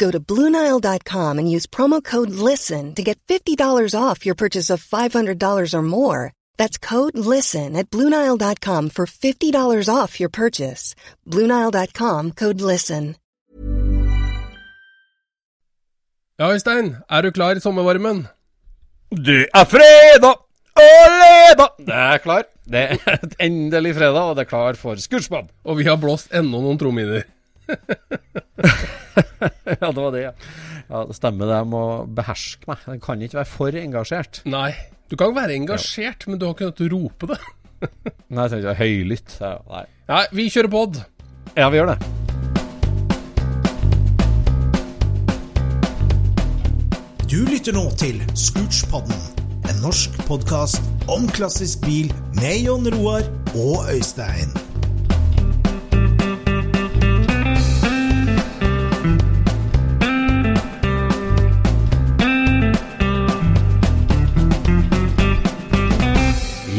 Go to Bluenile.com and use promo code LISTEN to get $50 off your purchase of $500 or more. That's code LISTEN at Bluenile.com for $50 off your purchase. Bluenile.com code LISTEN. Ja, Øystein, er du klar i sommervarmen? Det er fredag! Oleda! Det er klar. Det er endelig fredag, og det er klar for Scootspod. Og vi har blåst enda noen trommehinner. ja, det var det, ja. ja. Det stemmer, det. Jeg må beherske meg. Jeg kan ikke være for engasjert. Nei. Du kan være engasjert, ja. men du har ikke nødt til å rope det. Nei, jeg trenger ikke være høylytt. Nei. Nei, vi kjører pod. Ja, vi gjør det. Du lytter nå til Scootspodden, en norsk podkast om klassisk bil med Jon Roar og Øystein.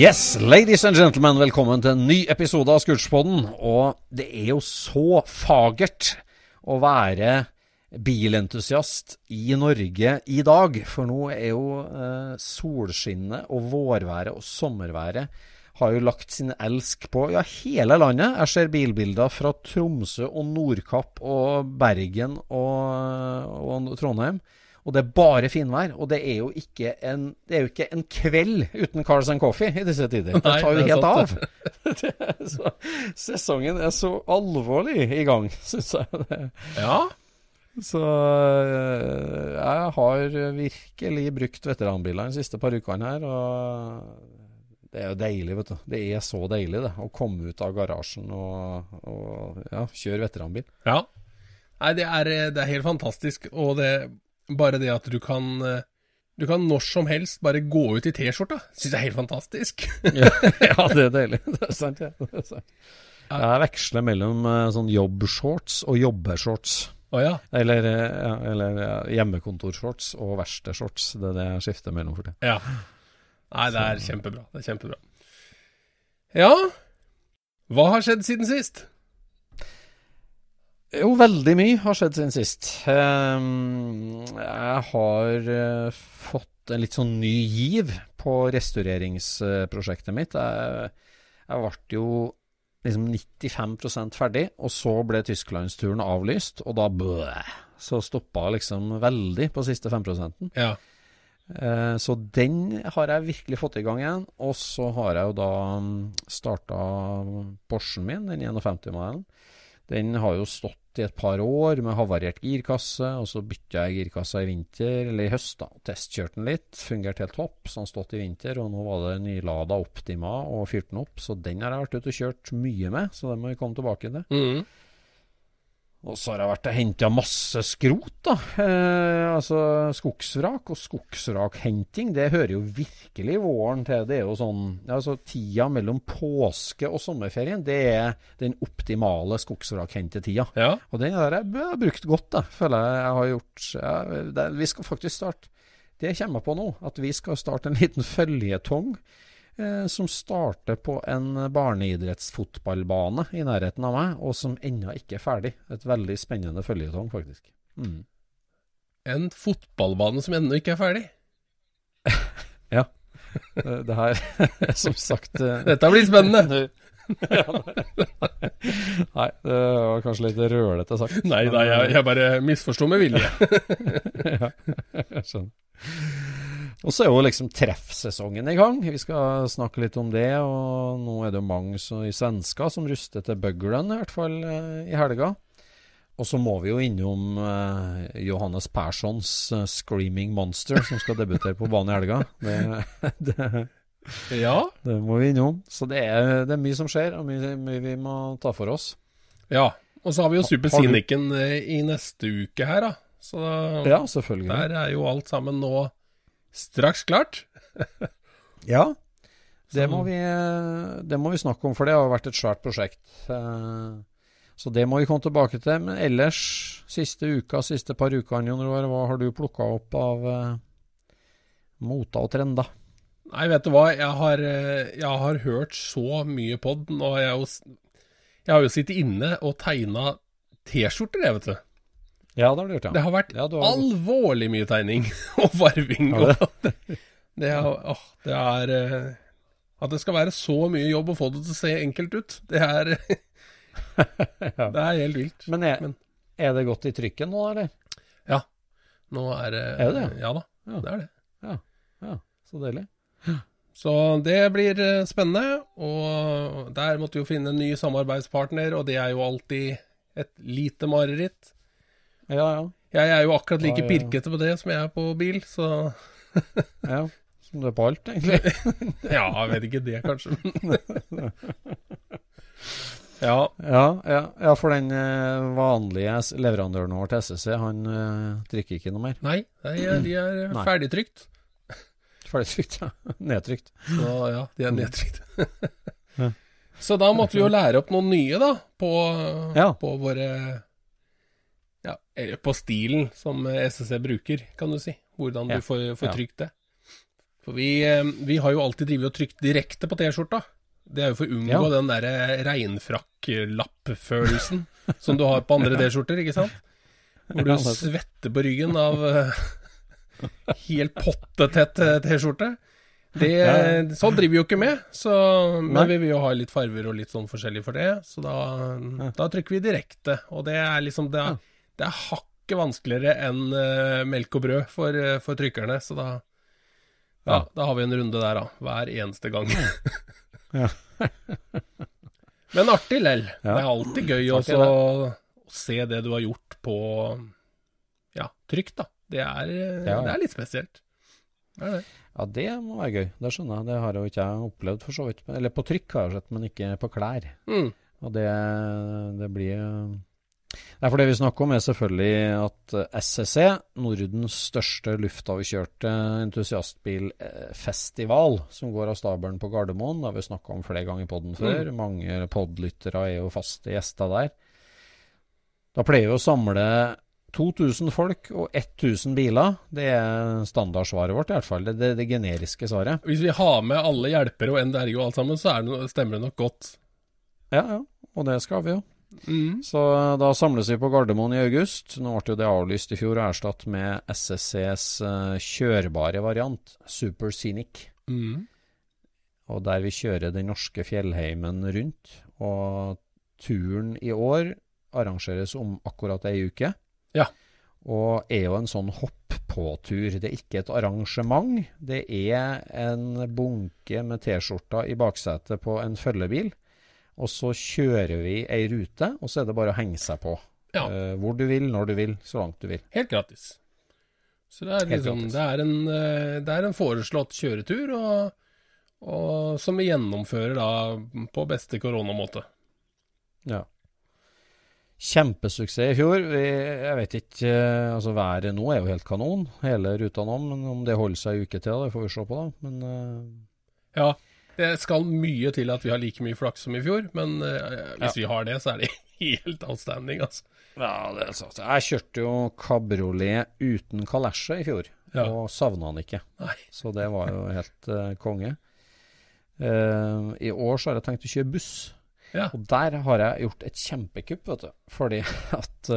Yes, ladies and gentlemen, velkommen til en ny episode av Scootspodden. Og det er jo så fagert å være bilentusiast i Norge i dag. For nå er jo eh, solskinnet og vårværet og sommerværet har jo lagt sin elsk på ja, hele landet. Jeg ser bilbilder fra Tromsø og Nordkapp og Bergen og, og Trondheim. Og det er bare finvær. Og det er jo ikke en, det er jo ikke en kveld uten Cars and Coffee i disse tider. Det tar jo helt av. så, sesongen er så alvorlig i gang, syns jeg. Det. Ja. Så eh, jeg har virkelig brukt veteranbiler de siste par ukene her. Og det er jo deilig, vet du. Det er så deilig, det. Å komme ut av garasjen og, og ja, kjøre veteranbil. Ja. Nei, det er, det er helt fantastisk. Og det bare det at du kan eh, du kan når som helst bare gå ut i T-skjorta. Syns jeg er helt fantastisk. ja, ja, det er deilig. Det er sant, ja. Det er sant. Jeg veksler mellom uh, sånn jobbshorts og jobbeshorts. Oh, ja. Eller, eh, eller hjemmekontorshorts og verkstedshorts. Det er det jeg skifter mellom for tiden. Ja. Nei, det er kjempebra. Det er kjempebra. Ja, hva har skjedd siden sist? Jo, veldig mye har skjedd siden sist. Um, jeg har uh, fått en litt sånn ny giv på restaureringsprosjektet mitt. Jeg, jeg ble jo liksom 95% ferdig, og så ble tysklandsturen avlyst, og da bøh, så stoppa liksom veldig på siste 5% ja. Uh, så den har jeg virkelig fått i gang igjen. Og så har jeg jo da mm, starta Porschen min, den 51-modellen. Den har jo stått i et par år med havarert girkasse, og så bytta jeg girkassa i vinter, eller i høst, da. Testkjørte den litt, fungerte helt topp, så den stått i vinter, og nå var det nylada Optima og fyrte den opp, så den har jeg vært ute og kjørt mye med, så den må vi komme tilbake til. Mm. Og så har jeg vært og henta masse skrot, da. Eh, altså skogsvrak. Og skogsvrakhenting, det hører jo virkelig våren til. Det er jo sånn Altså tida mellom påske og sommerferien, det er den optimale skogsvrakhentetida. Ja. Og den har jeg brukt godt, da. Føler jeg jeg har gjort ja, det, Vi skal faktisk starte det kommer jeg på nå. At vi skal starte en liten føljetong som starter på en barneidrettsfotballbane i nærheten av meg, og som ennå ikke er ferdig. Et veldig spennende føljetong, faktisk. Mm. En fotballbane som ennå ikke er ferdig. Ja. Det, her er som sagt eh, Dette blir spennende. Nei, det var kanskje litt rølete sagt. Nei da, jeg, jeg bare misforsto med vilje. ja, jeg skjønner. Og så er jo liksom treffsesongen i gang. Vi skal snakke litt om det. Og nå er det jo mange så, i svensker som ruster til Bugger'n, i hvert fall eh, i helga. Og så må vi jo innom eh, Johannes Perssons eh, 'Screaming Monster', som skal debutere på banen i helga. Det, det, Ja. det må vi innom. Så det er, det er mye som skjer, og mye, mye vi må ta for oss. ja. Og så har vi jo Super eh, i neste uke her, da. Så Ja, selvfølgelig. der er jo alt sammen nå straks klart. Ja, det må, vi, det må vi snakke om, for det har vært et svært prosjekt. Eh, Så det må vi komme tilbake til. Men ellers, siste uka, siste par ukene, hva har du plukka opp av eh, moter og trender? Nei, vet du hva, jeg har, eh, jeg har hørt så mye på den, og jeg, jeg har jo sittet inne og tegna T-skjorter, jeg, vet du. Ja, det har du gjort, ja. Det har vært Ja, har- alvorlig mye tegning og varving. Ja, det, det, er, åh, det er eh, At det skal være så mye jobb å få det til å se enkelt ut, det er, det er helt vilt. Men er, Men- er det godt i trykket nå, eller? Ja. Nå er det Er det det? Ja da, Ja. det er det. Ja, så deilig. Så det blir eh, spennende, og der måtte vi jo finne en ny samarbeidspartner, og det er jo alltid et lite mareritt. Ja, ja. Jeg er jo akkurat like Ja, ja. pirkete på det som jeg er på bil, så ja. Som det er på alt, egentlig. ja, jeg vet ikke det, kanskje. ja, Ja, ja, ja for den eh, vanlige leverandøren vår til SSC, han uh, trykker ikke noe mer. nei, de er eh, Nei. ferdigtrykt. Ferdigtrykt, ja. Nedtrykt. Så ja, de er nedtrykt. Så da måtte vi jo lære opp noen nye, da, på, på våre Ja, på stilen som SSC bruker, kan du si. Hvordan Ja. du får, får trykt det. For vi, eh, vi har jo alltid drevet og trykt direkte på T-skjorta. Det er jo for å unngå Ja. den derre regnfrakklapp-følelsen som du har på andre T-skjorter, ikke sant? Hvor du Ja, svetter på ryggen av eh, helt pottetett eh, T-skjorte. Det, Ja. Sånn driver vi jo ikke med, så, men vi vil jo ha litt farver og litt sånn forskjellig for det. Så da, da trykker vi direkte. Og det er liksom Det er, det er hakket vanskeligere enn uh, melk og brød for, uh, for trykkerne. Så da, ja, Ja. da har vi en runde der, da. Hver eneste gang. Men artig lell. Det er alltid gøy også å se det du har gjort på ja, trykk, da. Det er, eh, det er litt spesielt. Det er det. Ja, det må være gøy. Det skjønner jeg. Det har jo ikke jeg opplevd, for så vidt. Eller på trykk har jeg sett, men ikke på klær. Mm. Og det, det blir Nei, for det vi snakker om, er selvfølgelig at eh, SSC, Nordens største luftavkjørte entusiastbilfestival, som går av stabelen på Gardermoen, det har vi snakka om flere ganger i poden før. Mange podlyttere er jo faste gjester der. Da pleier vi å samle 2000 folk og 1000 biler. Det er standardsvaret vårt, i hvert fall. Det det, det generiske svaret. Hvis vi har med alle hjelpere og NDRG og alt sammen, så er det, stemmer det nok godt. Ja, ja. Og det skal vi jo. Mm. Så da samles vi på Gardermoen i august. Nå ble det avlyst i fjor og erstatt med SSCs eh, kjørbare variant, Super Scenic. Mm. Og der vi kjører den norske fjellheimen rundt. Og turen i år arrangeres om akkurat ei uke. Ja. Og er jo en sånn hopp-på-tur. Det er ikke et arrangement. Det er en bunke med T-skjorter i baksetet på en følgebil. Og så kjører vi ei rute, og så er det bare å henge seg på. Ja. Uh, hvor du vil, når du vil, så langt du vil. Helt gratis. Så det er, liksom, det er, en, eh, det er en foreslått kjøretur, og, og som vi gjennomfører da på beste koronamåte. Ja. Kjempesuksess i fjor. Vi, jeg vet ikke eh, Altså Været nå er jo helt kanon, hele ruta nå. Men om det holder seg ei uke til, det får vi se på, da. Men uh... Ja, det skal mye til at vi har like mye flaks som i fjor, men uh, hvis vi har det, så er det helt outstanding, altså. ja, det er sant. Jeg kjørte jo kabriolet uten kalesje i fjor. Ja. og savna han ikke. Nei. Så det var jo helt uh, konge. Uh, I år så har jeg tenkt å kjøre buss. Ja. Og der har jeg gjort et kjempekupp, vet du. Fordi at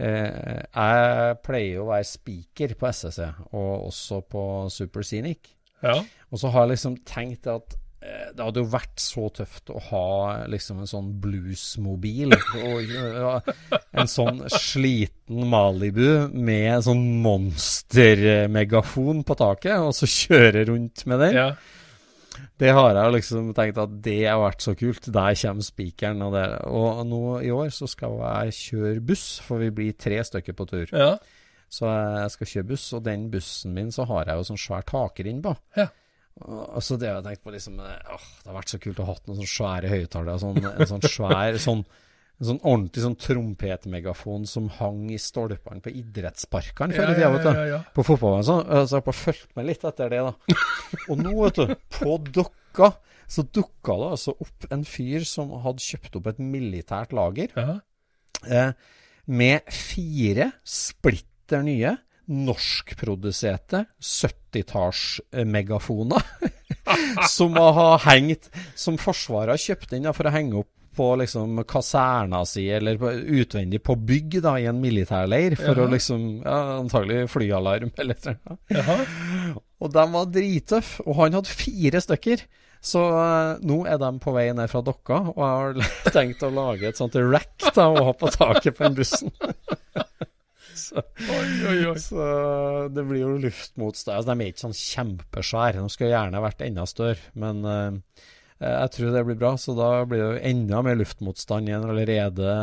jeg pleier å være speaker på SSC, og også på Super Scenic. Ja. Og så har jeg liksom tenkt at eh, det hadde jo vært så tøft å ha liksom en sånn bluesmobil. Og ja, en sånn sliten Malibu med sånn monstermegafon på taket, og så kjøre rundt med den. ja. Det har jeg liksom tenkt at det har vært så kult. Der kommer spikeren. Og, og nå i år så skal jeg kjøre buss, for vi blir tre stykker på tur. ja. Så jeg skal kjøre buss, og den bussen min så har jeg jo sånn svær takrenn på. Ja. Så det har jeg tenkt på liksom eh, åh, Det har vært så kult å ha hatt noen sånne svære høyttalere. Sånn, en sånn svær sånn, En sånn ordentlig sånn trompetmegafon som hang i stolpene på idrettsparkene før i tida, ja, ja. På fotballbanen. sånn. Så jeg har bare fulgt med litt etter det, da. Og nå, vet du, på Dokka så dukka det altså opp en fyr som hadde kjøpt opp et militært lager eh, med fire splitter nye norskproduserte 70-tallsmegafoner som har hengt Som Forsvaret har kjøpt inn for å henge opp på liksom kaserna si, eller på, utvendig på bygg da, i en militærleir, for Jaha. å liksom ja, Antagelig flyalarm eller noe. Og de var drittøffe, og han hadde fire stykker. Så uh, nå er de på vei ned fra Dokka, og jeg har tenkt å lage et sånt rack da, og ha på taket på den bussen. så, Oi, oi, oi. så det blir jo luftmotstand. Altså, de er ikke sånn kjempesvære. De skulle gjerne vært enda større, men uh, jeg tror det blir bra. Så da blir det jo enda mer luftmotstand i en allerede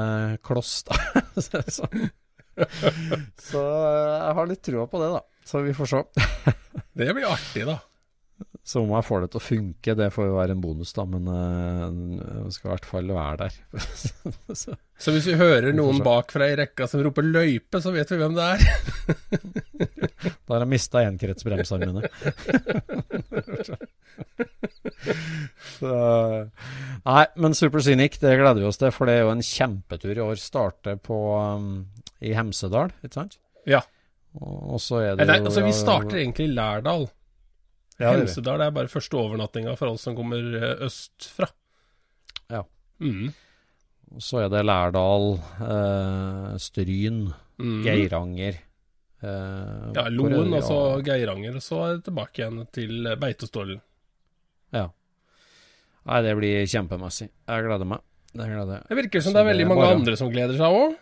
kloss, da. så, så, eh, jeg har litt trua på det, da. Så vi får se. Det blir artig, da. Så om jeg får det til å funke, det får jo være en bonus, da. Men uh, jeg skal i hvert fall være der. så, Så hvis vi hører noen bakfra i rekka som roper 'løype', så vet vi hvem det er. da har jeg mista enkretsbremsene mine. så, nei, men Super Scenic, det gleder vi oss til. For det er jo en kjempetur i år. Starter på um, i Hemsedal, ikke sant? Ja. Og, og så er det jo jo altså, vi starter egentlig i Lærdal. Ja, det. Hemsedal er bare første overnattinga for alle som kommer eh, østfra. Ja. Mm. Så er det Lærdal, eh, Stryn, Mm. Geiranger. eh, Ja, Loen, det? og så. Geiranger, og så er det tilbake igjen til eh, Beitostølen. Ja. Nei, det blir kjempemessig. Jeg gleder meg. Det gleder jeg. Det virker som Så det er det veldig er mange bare- andre som gleder seg òg.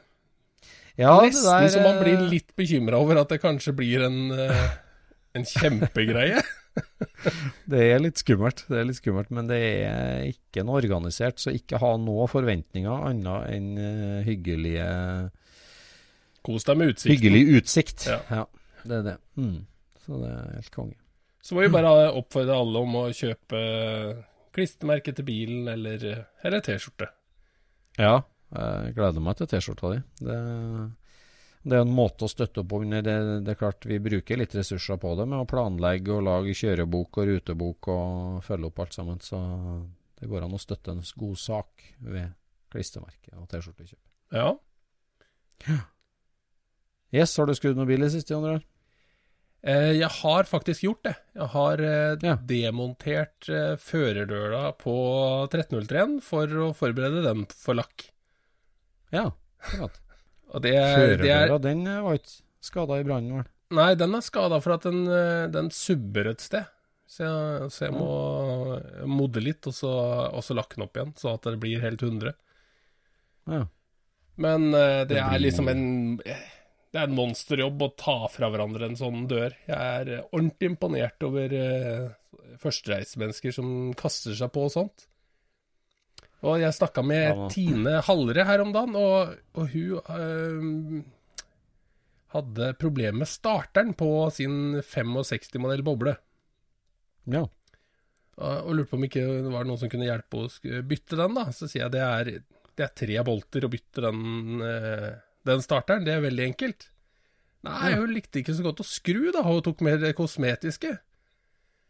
Ja, det Nesten der, så man blir eh, litt bekymra over at det kanskje blir en, en kjempegreie. Det er litt skummelt, det er litt skummelt, men det er ikke noe organisert. Så ikke ha noen forventninger annet enn eh, hyggelige, Kos deg med utsikten. hyggelig utsikt. Ja. det er det. Mm. Så det er helt konge. Så må vi bare oppfordre alle om å kjøpe klistremerke til bilen eller, eller T-skjorte. Ja, jeg gleder meg til T-skjorta di. Det, det er en måte å støtte opp under. Det, det er klart vi bruker litt ressurser på det med å planlegge og lage kjørebok og rutebok og følge opp alt sammen. Så det går an å støtte en god sak ved klistremerke og T-skjortekjøp. Ja. Yes, har du skrudd mobil i siste, Jon? Eh, jeg har faktisk gjort det. Jeg har eh, Ja. demontert Førerdøla førerdøra på 1303-en for å forberede den for lakk. Ja, akkurat. Og det, det er den eh, var ikke skada i brannen, vel? Nei, den er skada for at den, eh, den subber et sted. Så jeg, så jeg må modde litt, og så, og så lakke den opp igjen, så at det blir helt 100. Ja. Men uh, det, Det er liksom en Det er en monsterjobb å ta fra hverandre en sånn dør. Jeg er ordentlig imponert over uh, førstereisemennesker som kaster seg på og sånt. Og jeg snakka med Ja. Tine Hallre her om dagen, og, og hun eh, hadde problemer med starteren på sin 65-modell boble. ja. Og og lurte på om ikke det var noen som kunne hjelpe å bytte den. da. Så sier jeg det er, det er tre bolter å bytte den, eh, den starteren. Det er veldig enkelt. Nei, hun likte ikke så godt å skru, da. Hun tok mer det kosmetiske.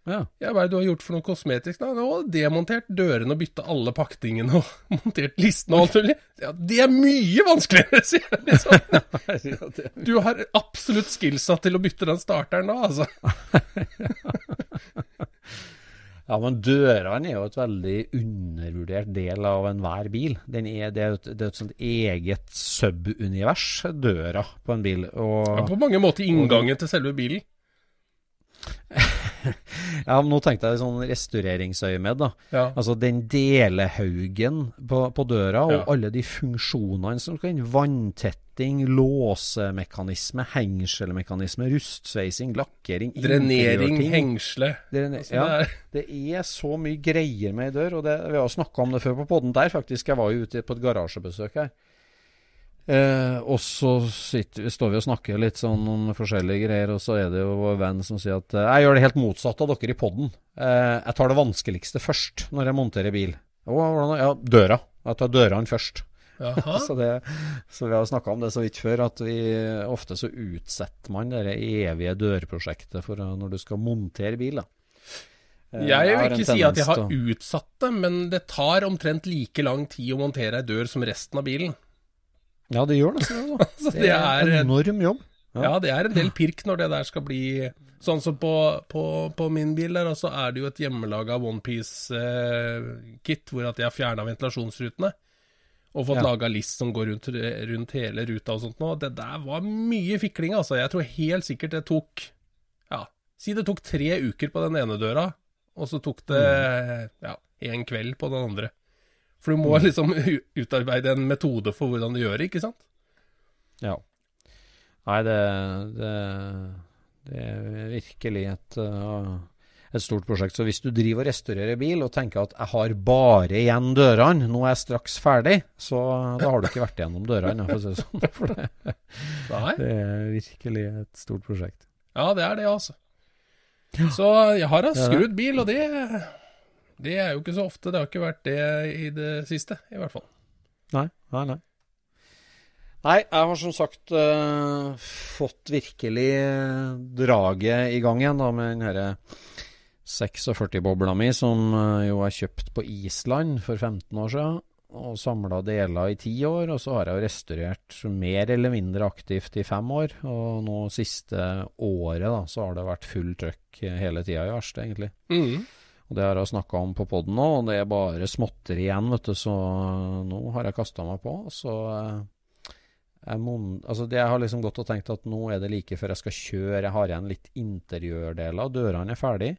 Ja. Ja, hva er det du har gjort for noe kosmetisk? Nei, Nå har demontert dørene og bytta alle pakningene og montert listene og alt mulig. Ja, det er mye vanskeligere, sier jeg liksom. Du har absolutt skillsa til å bytte den starteren da, altså. Ja, men dørene er jo et veldig undervurdert del av enhver bil. Den er, det er et, det er et sånt eget subunivers, døra på en bil. Og, Ja, på mange måter inngangen til selve bilen. Ja, men nå tenkte jeg sånn restaureringsøyemed, da. Ja. Altså den delehaugen på, på døra, og Ja. alle de funksjonene som kan Vanntetting, låsemekanisme, hengselmekanisme, rustsveising, lakkering, Drenering, hengsle. Drene- Altså, ja, det er, det er så mye greier med ei dør, og det, vi har snakka om det før på podden der, faktisk. Jeg var jo ute på et garasjebesøk her. Eh, og så sitter, står vi og snakker litt sånn om forskjellige greier, og så er det jo vår venn som sier at eh, jeg gjør det helt motsatt av dere i podden. Eh, jeg tar det vanskeligste først når jeg monterer bil. Og, ja, døra. Jeg tar dørene først. Så, det, så vi har snakka om det så vidt før, at vi ofte så utsetter man det evige dørprosjektet for når du skal montere bil. da. Eh, Jeg vil ikke si at jeg har utsatt det, men det tar omtrent like lang tid å montere ei dør som resten av bilen. Ja, det gjør nesten det. Så Det er en enorm jobb. Ja. ja, det er en del pirk når det der skal bli Sånn som på, på, på min bil der, så er det jo et hjemmelaga OnePiece-kit, hvor at jeg har fjerna ventilasjonsrutene. Og fått Ja. laga list som går rundt, rundt hele ruta og sånt nå. Det der var mye fikling, altså. Jeg tror helt sikkert det tok Ja, si det tok tre uker på den ene døra, og så tok det ja, en kveld på den andre. For du må liksom utarbeide en metode for hvordan du gjør det, ikke sant? Ja. Nei, det, det, det er virkelig et, uh, et stort prosjekt. Så hvis du driver og restaurerer bil og tenker at jeg har bare igjen dørene, nå er jeg straks ferdig, så da har du ikke vært igjennom dørene, for å si det sånn. For det, det er virkelig et stort prosjekt. Ja, det er det, altså. Så jeg har skrudd bil, og det, det er jo ikke så ofte. Det har ikke vært det i det siste, i hvert fall. Nei, nei, nei. Nei, jeg har som sagt uh, fått virkelig eh, draget i gang igjen da, med den herre 46-bobla mi, som uh, jo er kjøpt på Island for 15 år siden. Og samla deler i ti år, og så har jeg jo restaurert mer eller mindre aktivt i fem år. Og nå siste året da, så har det vært full trøkk hele tida i verste, egentlig. Mhm. Og Det har jeg snakka om på poden nå, og det er bare småtteri igjen, vet du, så nå har jeg kasta meg på. Så eh, jeg, må, altså det jeg har liksom gått og tenkt at nå er det like før jeg skal kjøre. Jeg har igjen litt interiørdeler. Dørene er ferdig,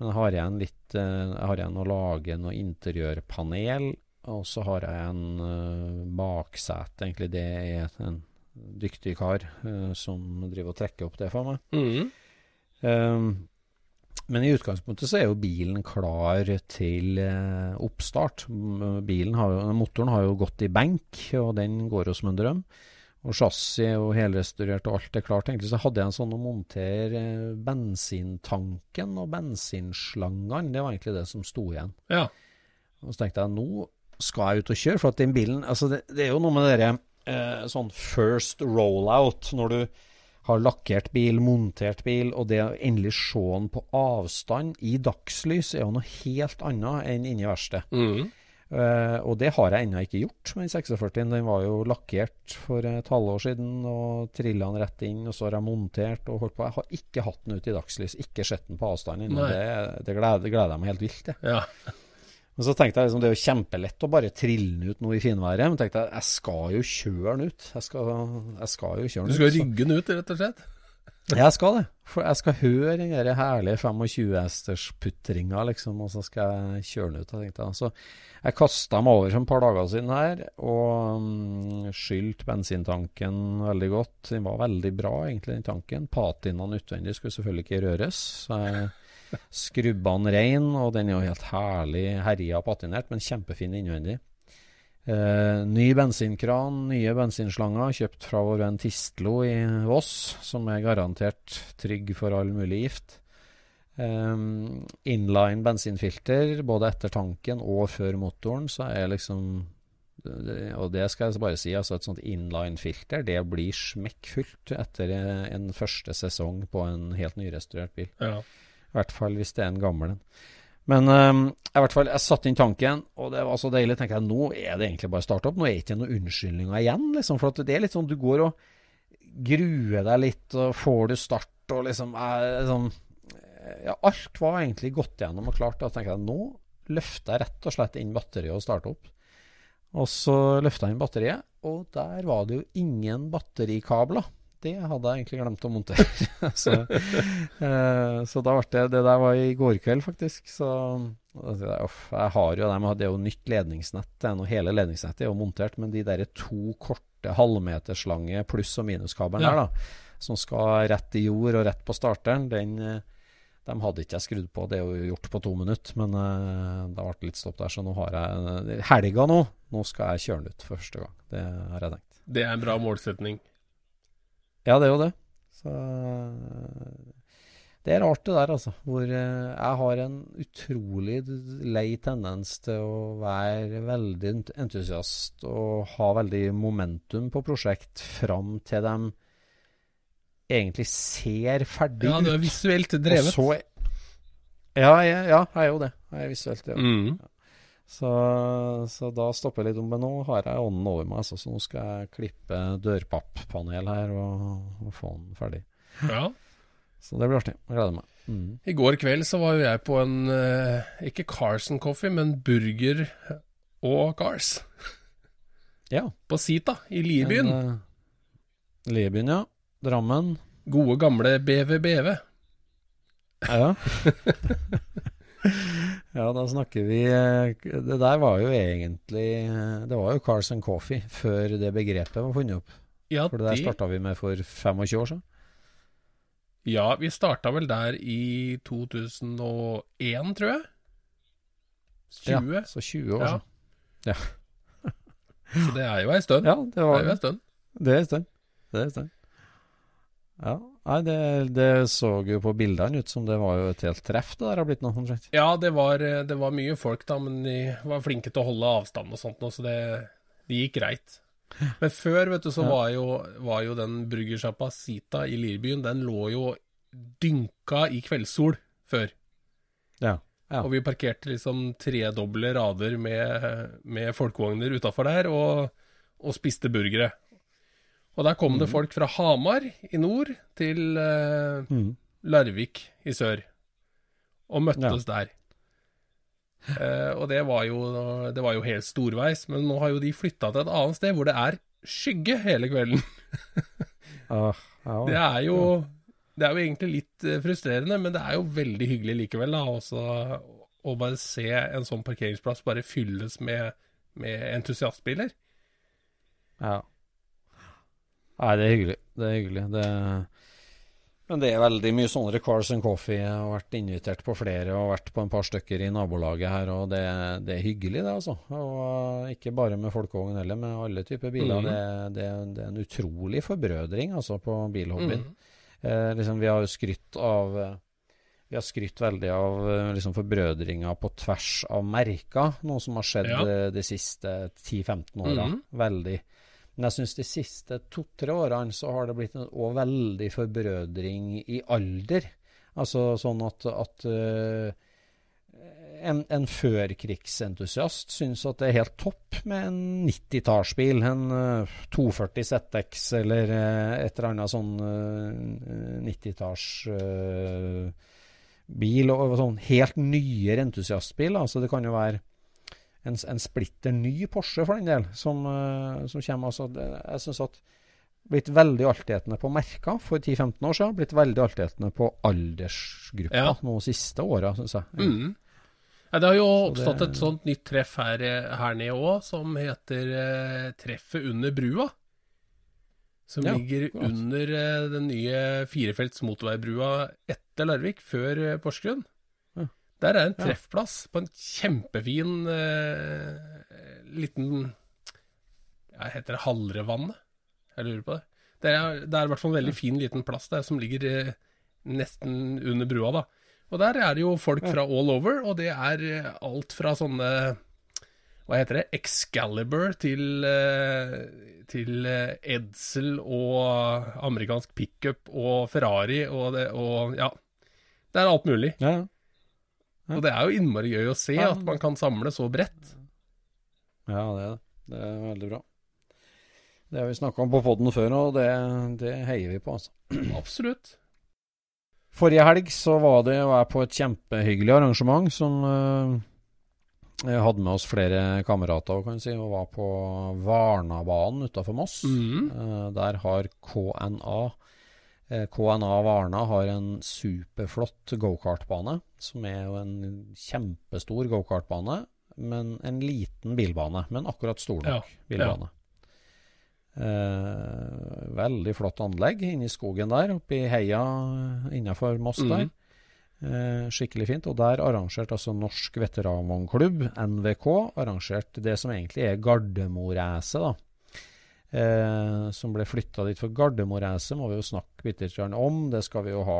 men jeg har igjen litt eh, Jeg har igjen å lage noe interiørpanel. Og så har jeg en uh, baksete, egentlig. Det er en dyktig kar eh, som driver og trekker opp det for meg. Mm. Um, men i utgangspunktet så er jo bilen klar til eh, oppstart. Bilen har jo, motoren har jo gått i benk, og den går jo som en drøm. Og chassis og helrestaurert og alt er klart. Egentlig så hadde jeg en sånn å montere eh, bensintanken og bensinslangene. Det var egentlig det som sto igjen. Ja. Og så tenkte jeg nå skal jeg ut og kjøre, for at den bilen altså det, det er jo noe med det derre eh, sånn first rollout, når du har lakkert bil, montert bil, og det å endelig se den på avstand i dagslys er jo noe helt annet enn inni verkstedet. Mm. Uh, og det har jeg ennå ikke gjort med den 46. Den var jo lakkert for et halvår siden og trilla den rett inn, og så har jeg montert og holdt på. Jeg har ikke hatt den ute i dagslys, ikke sett den på avstand ennå. Det, det gleder, jeg meg helt vilt til. Ja. Men så tenkte jeg liksom, det er jo kjempelett å bare trille den ut nå i finværet. Men tenkte jeg, jeg skal jo kjøre den ut. Jeg skal, jeg skal jo kjøre Du den skal ut. rygge den ut, rett og slett? Jeg skal det. For jeg skal høre den der herlige 25-hesters-putringa, liksom, og så skal jeg kjøre den ut. Jeg tenkte, jeg. så jeg kasta meg over for et par dager siden her, og skylte bensintanken veldig godt. Den var veldig bra, egentlig, den tanken. Patinaen utvendig skulle selvfølgelig ikke røres. Så jeg skrubba den rein, og den er jo helt herlig herja patinert, men kjempefin innvendig. Eh, ny bensinkran, nye bensinslanger, kjøpt fra vår venn Tistlo i Voss, som er garantert trygg for all mulig gift. Eh, inline bensinfilter, både etter tanken og før motoren, så er liksom Og det skal jeg bare si, altså et sånt inline-filter, det blir smekkfullt etter en første sesong på en helt nyrestaurert bil. Ja. I hvert fall hvis det er en gammel en. Men um, i hvert fall, jeg satte inn tanken, og det var så deilig. tenker jeg, Nå er det egentlig bare start opp. Nå er det ikke noen unnskyldninger igjen. liksom, For det er litt sånn du går og gruer deg litt, og får du start, og liksom er, liksom, ja, Alt var egentlig gått gjennom og klart. Da tenker jeg nå løfter jeg rett og slett inn batteriet og starter opp. Og så løfta jeg inn batteriet, og der var det jo ingen batterikabler det hadde jeg egentlig glemt å montere. så, eh, så, da ble det Det der var i går kveld, faktisk. Så uff, jeg har jo dem. Det er jo nytt ledningsnett. Og hele ledningsnettet er jo montert, men de der to korte halvmeterslange pluss- og minuskabelen ja. der, da, som skal rett i jord og rett på starteren, den eh, de hadde ikke jeg skrudd på, det er jo gjort på to minutter, men uh, det ble litt stopp der. Så nå har jeg helga nå. Nå skal jeg kjøre den ut første gang. Det har jeg tenkt. Det er en bra målsetning. Ja, det er jo det. Så det er rart det der, altså. Hvor eh, jeg har en utrolig lei tendens til å være veldig entusiast og ha veldig momentum på prosjekt fram til de egentlig ser ferdig ut. Ja, du er visuelt drevet. Så, ja, ja, ja, jeg er jo det. Jeg er visuelt, ja. Mm. Så, så, da stopper jeg litt om. Men nå har jeg ånden over meg, så, så nå skal jeg klippe dørpapppanel her og, og få den ferdig. Ja. Så det blir artig. Jeg gleder meg. Mm. I går kveld så var jo jeg på en uh, ikke Carson Coffee, men burger og Cars. Ja. På Sita i Liebyen. Uh, Liebyen, ja. Drammen. Gode, gamle BVBV. Ja. ja, da snakker vi eh, Det der var jo egentlig eh, Det var jo Cars and Coffee før det begrepet var funnet opp. Ja, for det der starta vi med for 25 år siden. Ja, vi starta vel der i 2001, tror jeg. 20. Ja, så 20 år siden. Ja. så det er jo ei stund. Ja, det, var, det er jo ei stund. Det er ei stund. Det er ei stund. Ja, Nei, det, det, så jo på bildene ut som det var jo et helt treff det der har blitt nå, omtrent. Ja, det var, det var, mye folk da, men de var flinke til å holde avstand og sånt, så det, det gikk greit. Men før, vet du, så ja. var, jo, var, jo, den bryggersjappa Sita i Lirbyen, den lå jo dynka i kveldssol før. Ja. ja. Og vi parkerte liksom tredoble rader med, med folkevogner utafor der, og, og spiste burgere. Og der kom det folk fra Hamar i nord til uh, mm. Larvik i sør, og møttes ja. der. Uh, og det var, jo, det var jo helt storveis, men nå har jo de flytta til et annet sted hvor det er skygge hele kvelden. uh, ja. Det er jo Det er jo egentlig litt eh, frustrerende, men det er jo veldig hyggelig likevel, da, også å bare se en sånn parkeringsplass bare fylles med, med entusiastbiler. Ja. Nei, det er hyggelig. Det er hyggelig. Det... Men det er veldig mye sånne Cars and Coffee. Jeg har vært invitert på flere og vært på en par stykker i nabolaget her, og det, det er hyggelig, det, altså. Og ikke bare med folkevogn heller, med alle typer biler. Mm. Det, det, det, er en utrolig forbrødring, altså, på bilhobbyen. Mm. Eh, liksom, vi har jo skrytt av vi har skrytt veldig av liksom, forbrødringa på tvers av merker, noe som har skjedd ja. de siste 10-15 åra. Mm. Veldig. Men jeg syns de siste to-tre årene så har det blitt en òg veldig forbrødring i alder. Altså sånn at, at uh, en, en førkrigsentusiast syns at det er helt topp med en 90-tallsbil. En uh, 240 ZX eller uh, et eller annet sånn 90-tallsbil. Og sånn helt nyere entusiastbil. Altså det kan jo være en, en splitter ny Porsche, for den del, som, uh, som kommer. Altså, det, jeg syns at blitt veldig altetende på merker for 10-15 år siden. Blitt veldig altetende på aldersgruppa ja. nå siste åra, syns jeg. Mm. Ja, det har jo oppstått det... et sånt nytt treff her, her nede òg, som heter eh, Treffet under brua. Som ja, ligger klart. under eh, den nye firefelts motorveibrua etter Larvik, før eh, Porsgrunn. Der er en treffplass på en kjempefin uh, liten ja, Heter det Hallrevannet? Jeg lurer på det. Det er, det er i hvert fall en veldig fin liten plass der som ligger uh, nesten under brua, da. Og der er det jo folk fra all over, og det er eh, alt fra sånne hva heter det, Excalibur til, til Edsel og amerikansk pickup og Ferrari og, det, og ja, Det er alt mulig. Ja, ja. Og det er jo innmari gøy å se Ja. at man kan samle så bredt. Ja, det er det. Det er veldig bra. Det har vi snakka om på poden før, og det, det heier vi på, altså. Absolutt. Forrige helg så var det var jeg på et kjempehyggelig arrangement som eh, jeg hadde med oss flere kamerater kan si, og var på Varnabanen utafor Moss. Mhm. Eh, der har KNA KNA Varna har en superflott gokartbane, som er jo en kjempestor gokartbane, men en liten bilbane. Men akkurat stor nok Ja, bilbane. Eh, veldig flott anlegg inni skogen der, oppe i heia innafor Moss der. der. Eh, skikkelig fint. Og der arrangerte altså Norsk veteranvognklubb, NVK, arrangert det som egentlig er Gardermoræset, da. Eh, som ble flytta dit. For Gardermoræset må vi jo snakke bitte litt om. Det skal vi jo ha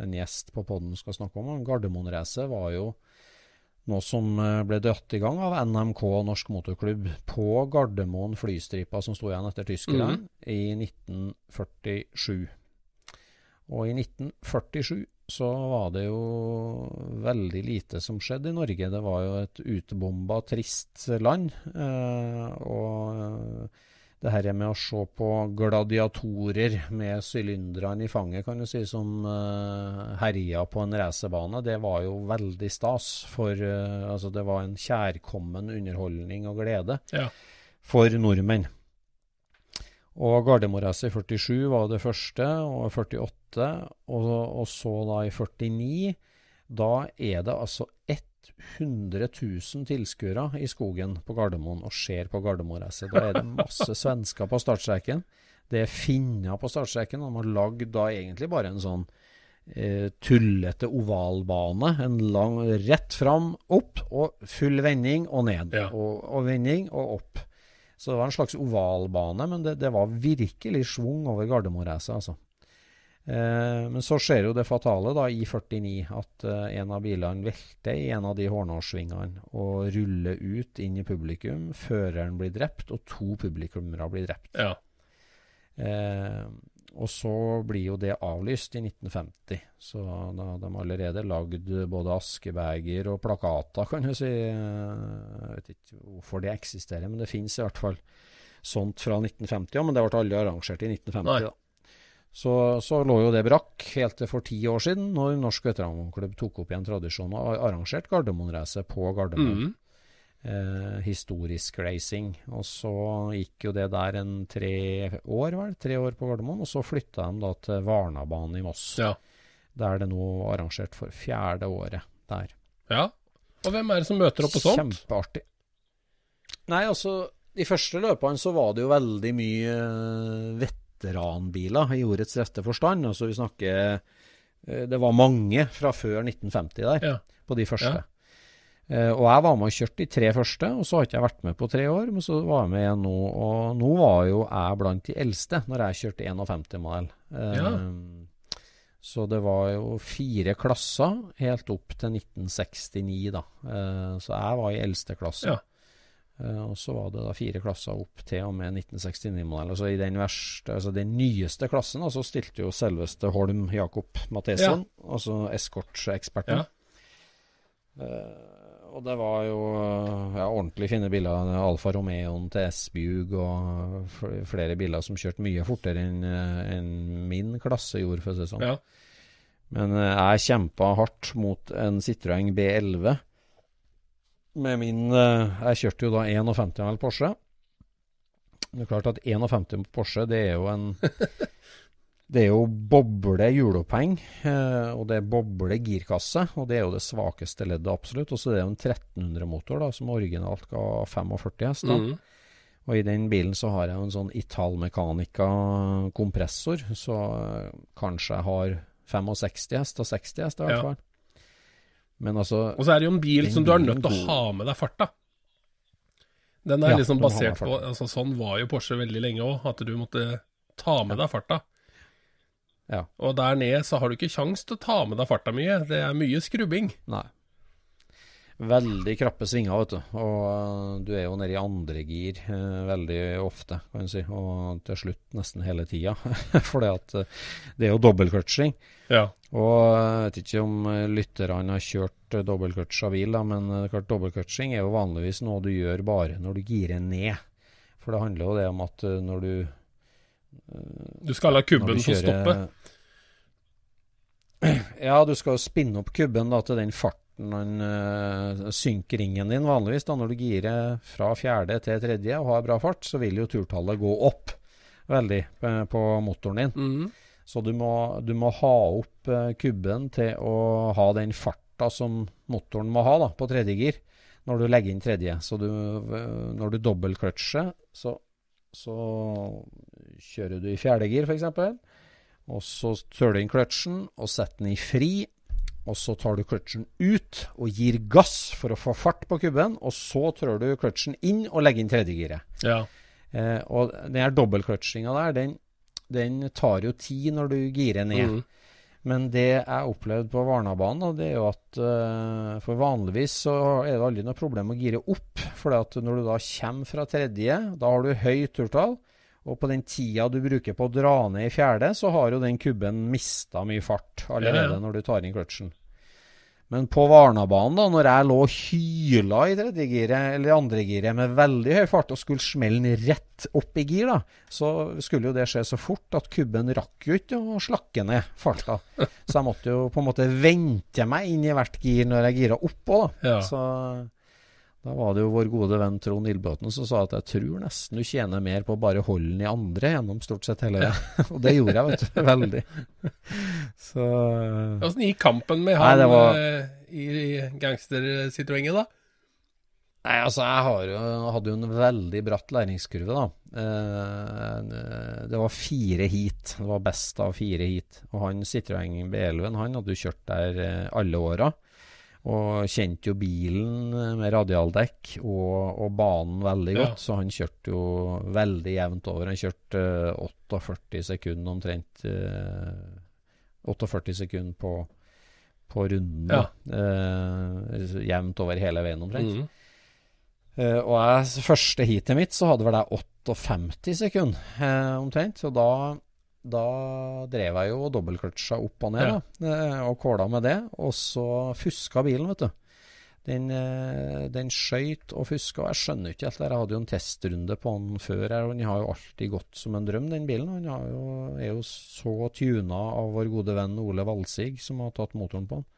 en gjest på poden skal snakke om. Gardermoræset var jo noe som eh, ble dratt i gang av NMK Norsk Motorklubb på Gardermoen flystripa som sto igjen etter tyskerne Mhm. i 1947. Og i 1947 så var det jo veldig lite som skjedde i Norge. Det var jo et utbomba, trist land. Eh, og eh, det her med å se på gladiatorer med sylinderne i fanget, kan du si, som uh, herja på en racerbane, det var jo veldig stas. For uh, altså, det var en kjærkommen underholdning og glede Ja. for nordmenn. Og Gardermoen-racet i 47 var det første, og 48, og, og så da i 49. Da er det altså 100 000 tilskuere i skogen på Gardermoen og ser på Gardermoen-racet. Da er det masse svensker på startstreken. Det er finner på startstreken. De har lagd da egentlig bare en sånn eh, tullete ovalbane. En lang rett fram, opp, og full vending og ned. Ja. Og, og vending og opp. Så det var en slags ovalbane, men det, det var virkelig schwung over Gardermoen-racet, altså. Eh, men så skjer jo det fatale da i 49, at eh, en av bilene velter i en av de hårnålssvingene og ruller ut inn i publikum. Føreren blir drept, og to publikummere blir drept. Ja. Eh, og så blir jo det avlyst i 1950. Så da har de allerede lagd både askebeger og plakater, kan du si. Eh, Jeg vet ikke hvorfor det eksisterer, men det finnes i hvert fall sånt fra 1950. Ja, men det ble aldri arrangert i 1950. Nei. da. Så, så lå jo det brakk helt til for ti år siden, når Norsk veteranklubb tok opp igjen tradisjonen og arrangerte Gardermoen-racet på Gardermoen Mm. eh, historisk racing. Og så gikk jo det der en tre år, vel? Tre år på Gardermoen. Og så flytta de da til Varnabanen i Moss. Ja. Der det nå er arrangert for fjerde året der. ja. Og hvem er det som møter opp på sånt? Kjempeartig. Nei, altså De første løpene så var det jo veldig mye eh, veteranbiler i ordets rette forstand. Altså vi snakker eh, Det var mange fra før 1950 der, Ja. på de første. Ja. Eh, og jeg var med og kjørte de tre første, og så har ikke jeg vært med på tre år. Men så var jeg med igjen nå, og nå var jo jeg blant de eldste når jeg kjørte 51-modell. Eh, Ja. Så det var jo fire klasser helt opp til 1969, da. Eh, så jeg var i eldste klasse. Ja. Eh, og så var det da fire klasser opp til og med 1969-modell. Altså i den verste, altså den nyeste klassen, så stilte jo selveste Holm Jakob Mathesen, altså eskorteksperten. Ja. Uh, og det var jo ja, ordentlig fine biler. Alfa Romeoen til S-Bug og flere biler som kjørte mye fortere enn en min klasse gjorde, for å si det sånn. Ja. Men eh, jeg kjempa hardt mot en Citroën B11. Med min eh, Jeg kjørte jo da 51 mil Porsche. Det er klart at 51 på Porsche, det er jo en Det er jo boble hjuloppheng, eh, og det er boble girkasse. Og det er jo det svakeste leddet, absolutt. Og så er det jo en 1300-motor, da, som originalt ga 45 hester. Mm. Og i den bilen så har jeg jo en sånn Italmecanica kompressor, så eh, kanskje jeg har 65 hester, 60 hester i hvert Ja. Men altså Og så er det jo en bil som du er nødt til å ha med deg farta. Den er Ja, liksom basert på altså Sånn var jo Porsche veldig lenge òg, at du måtte ta med deg farta. Ja. Og der nede så har du ikke kjangs til å ta med deg farta mye. Det er mye skrubbing. Nei. veldig krappe svinger, vet du. Og eh, du er jo nede i andre gir eh, veldig ofte, kan du si. Og til slutt nesten hele tida. For det er jo dobbeltclutching. Ja. Og jeg vet ikke om lytterne har kjørt dobbeltclutcha bil, da, men klart dobbeltcutching er jo vanligvis noe du gjør bare når du girer ned. For det handler jo det om at når du Du skal la kubben få stoppe? Ja, du skal jo spinne opp kubben da, til den farten han uh, synker ringen din vanligvis. da Når du girer fra fjerde til tredje og har bra fart, så vil jo turtallet gå opp veldig på motoren din. Mm. Så du må, du må, ha opp uh, kubben til å ha den farta som motoren må ha da, på tredje gir når du legger inn tredje. Så du, når du dobbeltclutcher, så, så kjører du i fjerde gir, f.eks. Og så tør du inn kløtsjen og setter den i fri. Og så tar du kløtsjen ut og gir gass for å få fart på kubben. Og så trør du kløtsjen inn og legger inn tredjegiret. Ja. Eh, og den her dobbeltkløtsjinga der, den, den, tar jo tid når du girer ned. Mm. Men det jeg opplevde på Varnabanen, det er jo at uh, for vanligvis så er det aldri noe problem å gire opp. For når du da kommer fra tredje, da har du høyt turtall. Og på den tida du bruker på å dra ned i fjerde, så har jo den kubben mista mye fart allerede ja, ja. når du tar inn kløtsjen. Men på Varnabanen, da, når jeg lå og hyla i tredjegiret eller andregiret med veldig høy fart og skulle smelle rett opp i gir, da, så skulle jo det skje så fort at kubben rakk jo ikke å slakke ned farta. Så jeg måtte jo på en måte vente meg inn i hvert gir når jeg gira oppå, da. Ja. Så da var det jo vår gode venn Trond Ildbøten som sa at jeg tror nesten du tjener mer på å bare holde den i andre gjennom stort sett hele det. og det gjorde jeg, vet du. Veldig. Så Åssen gikk kampen med han Nei, var... Eh, i gangstersituasjonen, da? Nei, altså jeg jo, hadde jo en veldig bratt læringskurve, da. Eh, det var fire heat. Det var best av fire heat. Og han Citroën B11 han hadde jo kjørt der eh, alle åra. Og kjente jo bilen med radialdekk og, og banen veldig godt, ja. så han kjørte jo veldig jevnt over. Han kjørte 48 sekunder omtrent. 48 sekunder på, på runden. Ja. Eh, jevnt over hele veien omtrent. Mm. Eh, og jeg, første heatet mitt så hadde vel jeg 58 sekunder eh, omtrent. Og da da drev jeg jo og dobbeltkløtsja opp og ned, da, eh, og kåla med det. Og så fuska bilen, vet du. Den, eh, den skøyt og fuska. Jeg skjønner ikke helt det. Jeg hadde jo en testrunde på den før. og Den har jo alltid gått som en drøm, den bilen. Den jo, er jo så tuna av vår gode venn Ole Valsig, som har tatt motoren på den.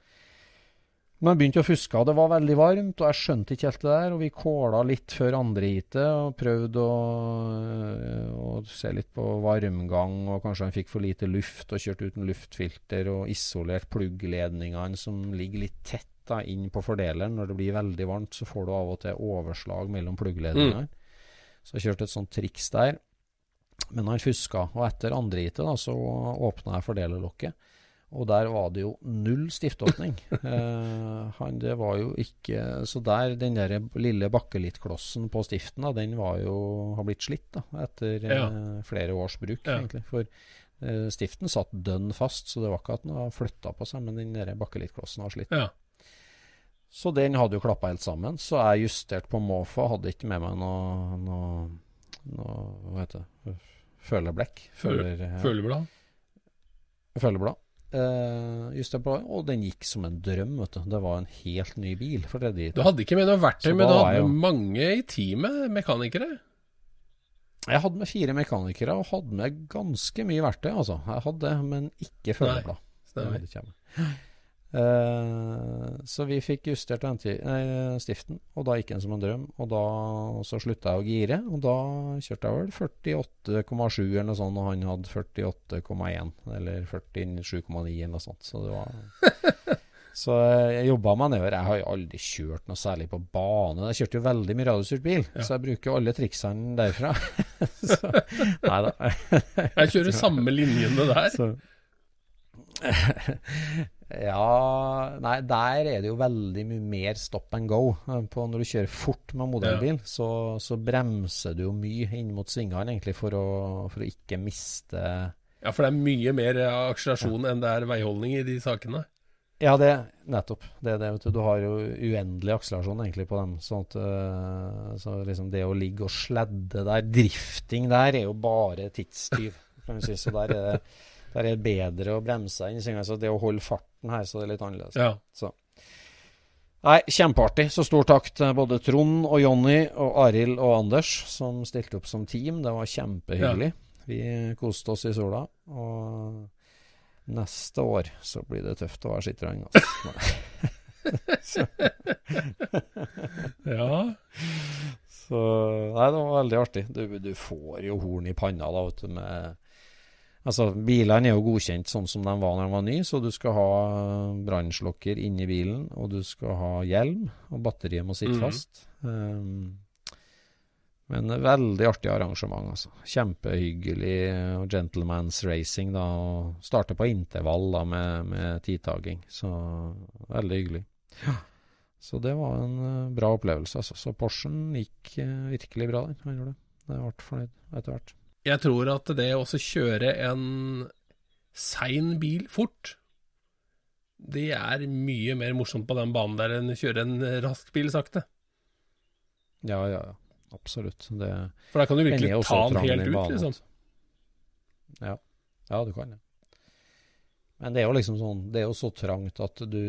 Men begynte å fuske, og det var veldig varmt, og jeg skjønte ikke helt det der. Og vi kåla litt før andre heatet og prøvde å, å, se litt på varmgang, og kanskje han fikk for lite luft og kjørte uten luftfilter og isolert pluggledningene som ligger litt tett da, inn på fordeleren. Når det blir veldig varmt, så får du av og til overslag mellom pluggledningene. Mm. Så jeg kjørte et sånt triks der. Men han fuska, og etter andre heatet så åpna jeg fordelerlokket. Og der var det jo null stiftåpning. eh, han, det var jo ikke Så der, den der lille bakkelittklossen på stiften, da, den var jo har blitt slitt da, etter ja. eh, flere års bruk, ja. egentlig. For eh, stiften satt dønn fast, så det var ikke at den var flytta på seg, men den der bakkelittklossen var slitt. Ja. Så den hadde jo klappa helt sammen. Så jeg justerte på måfå, hadde ikke med meg noe, noe, noe Hva heter det? Føleblekk. Føler, Føleblad? Føleblad. Uh, just det, og den gikk som en drøm. vet du. Det var en helt ny bil. for det Du hadde ikke med noe verktøy, men du hadde med mange i teamet, mekanikere? Jeg hadde med fire mekanikere og hadde med ganske mye verktøy. altså. Jeg hadde, men ikke følgeblad. Stemmer. Uh, så vi fikk justert nei, stiften, og da gikk den som en drøm. Og da så slutta jeg å gire, og da kjørte jeg vel 48,7 eller noe sånt, og han hadde 48,1 eller 47,9 eller noe sånt. Så det var Så jeg jobba meg nedover. Jeg har jo aldri kjørt noe særlig på bane. Jeg kjørte jo veldig mye radiostyrt bil, ja. så jeg bruker jo alle triksene derfra. så, nei da. jeg kjører samme linjene der. Så, ja Nei, der er det jo veldig mye mer stop and go. På når du kjører fort med modellbil, ja. så, så, bremser du jo mye inn mot svingene, egentlig, for å, for å, ikke miste Ja, for det er mye mer akselerasjon ja. enn det er veiholdning i de sakene? Ja, det nettopp. Det, det, vet du, du har jo uendelig akselerasjon egentlig på dem. Sånn at, øh, så liksom det å ligge og sledde der, drifting der, er jo bare tidstyv. Kan du si. Så der er det, der er det bedre å bremse enn Så det å holde farten her, så det er litt annerledes. Ja. Så. Nei, kjempeartig. Så stor takk til både Trond og Jonny og Arild og Anders som stilte opp som team. Det var kjempehyggelig. Vi koste oss i sola. Og neste år så blir det tøft å være skitteren. Altså. ja. Så Nei, det var veldig artig. Du, du får jo horn i panna da, vet du, med Altså, bilene er jo godkjent sånn som de var når de var nye, så du skal ha brannslokker inni bilen, og du skal ha hjelm, og batteriet må sitte mm. fast. Um, men veldig artig arrangement, altså. Kjempehyggelig og gentleman's racing, da. Og starte på intervall da med, med tidtaking. Så veldig hyggelig. Så det var en eh, bra opplevelse, altså. Så Porschen gikk eh, virkelig bra, den. Han gjorde det. Jeg ble fornøyd etter hvert. Jeg tror at det å kjøre en sein bil fort, det er mye mer morsomt på den banen der enn å kjøre en rask bil sakte. Ja, ja, ja. Absolutt. Det For da kan du virkelig ta den helt ut, liksom. Ja. ja, du kan det. Men det er jo liksom sånn Det er jo så trangt at du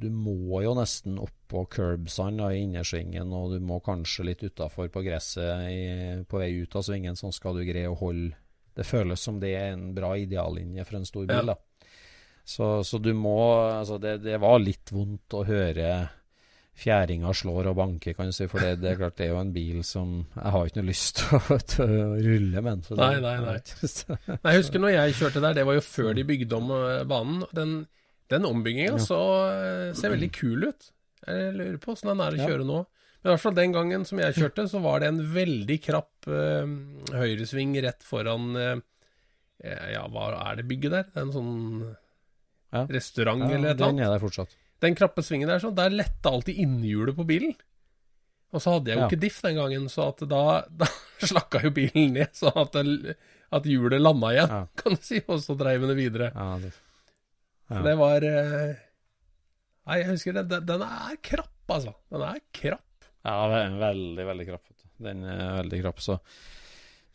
Du må jo nesten opp på curbsene i innersvingen, og du må kanskje litt utafor på gresset i, på vei ut av svingen, sånn skal du greie å holde Det føles som det er en bra ideallinje for en stor bil, da. Så, så du må Altså, det, det var litt vondt å høre fjæringa slår og banker, kan du si. For det, det er klart det er jo en bil som Jeg har ikke noe lyst til å, rulle med den. Nei, nei, nei. Jeg husker når jeg kjørte der, det var jo før de bygde om eh, banen. Den, den ombygginga så eh, ser veldig kul ut. Jeg lurer på åssen den er å kjøre nå. Men i hvert fall den gangen som jeg kjørte, så var det en veldig krapp eh, høyresving rett foran eh, Ja, hva er det bygget der? Det er en sånn Ja. restaurant Ja, eller et eller den er der fortsatt. Den krappe svingen der, sånn, der letta alltid innhjulet på bilen. Og så hadde jeg jo Ja. ikke diff den gangen, så da, da slakka jo bilen ned, sånn at, det, at hjulet landa igjen, Ja. kan du si, og så dreiv den videre. Ja, det, ja. Det var eh, Nei, jeg husker det. Den, den er krapp, altså. Den er krapp. ja, ve- veldig, veldig krapp. Den er veldig krapp, så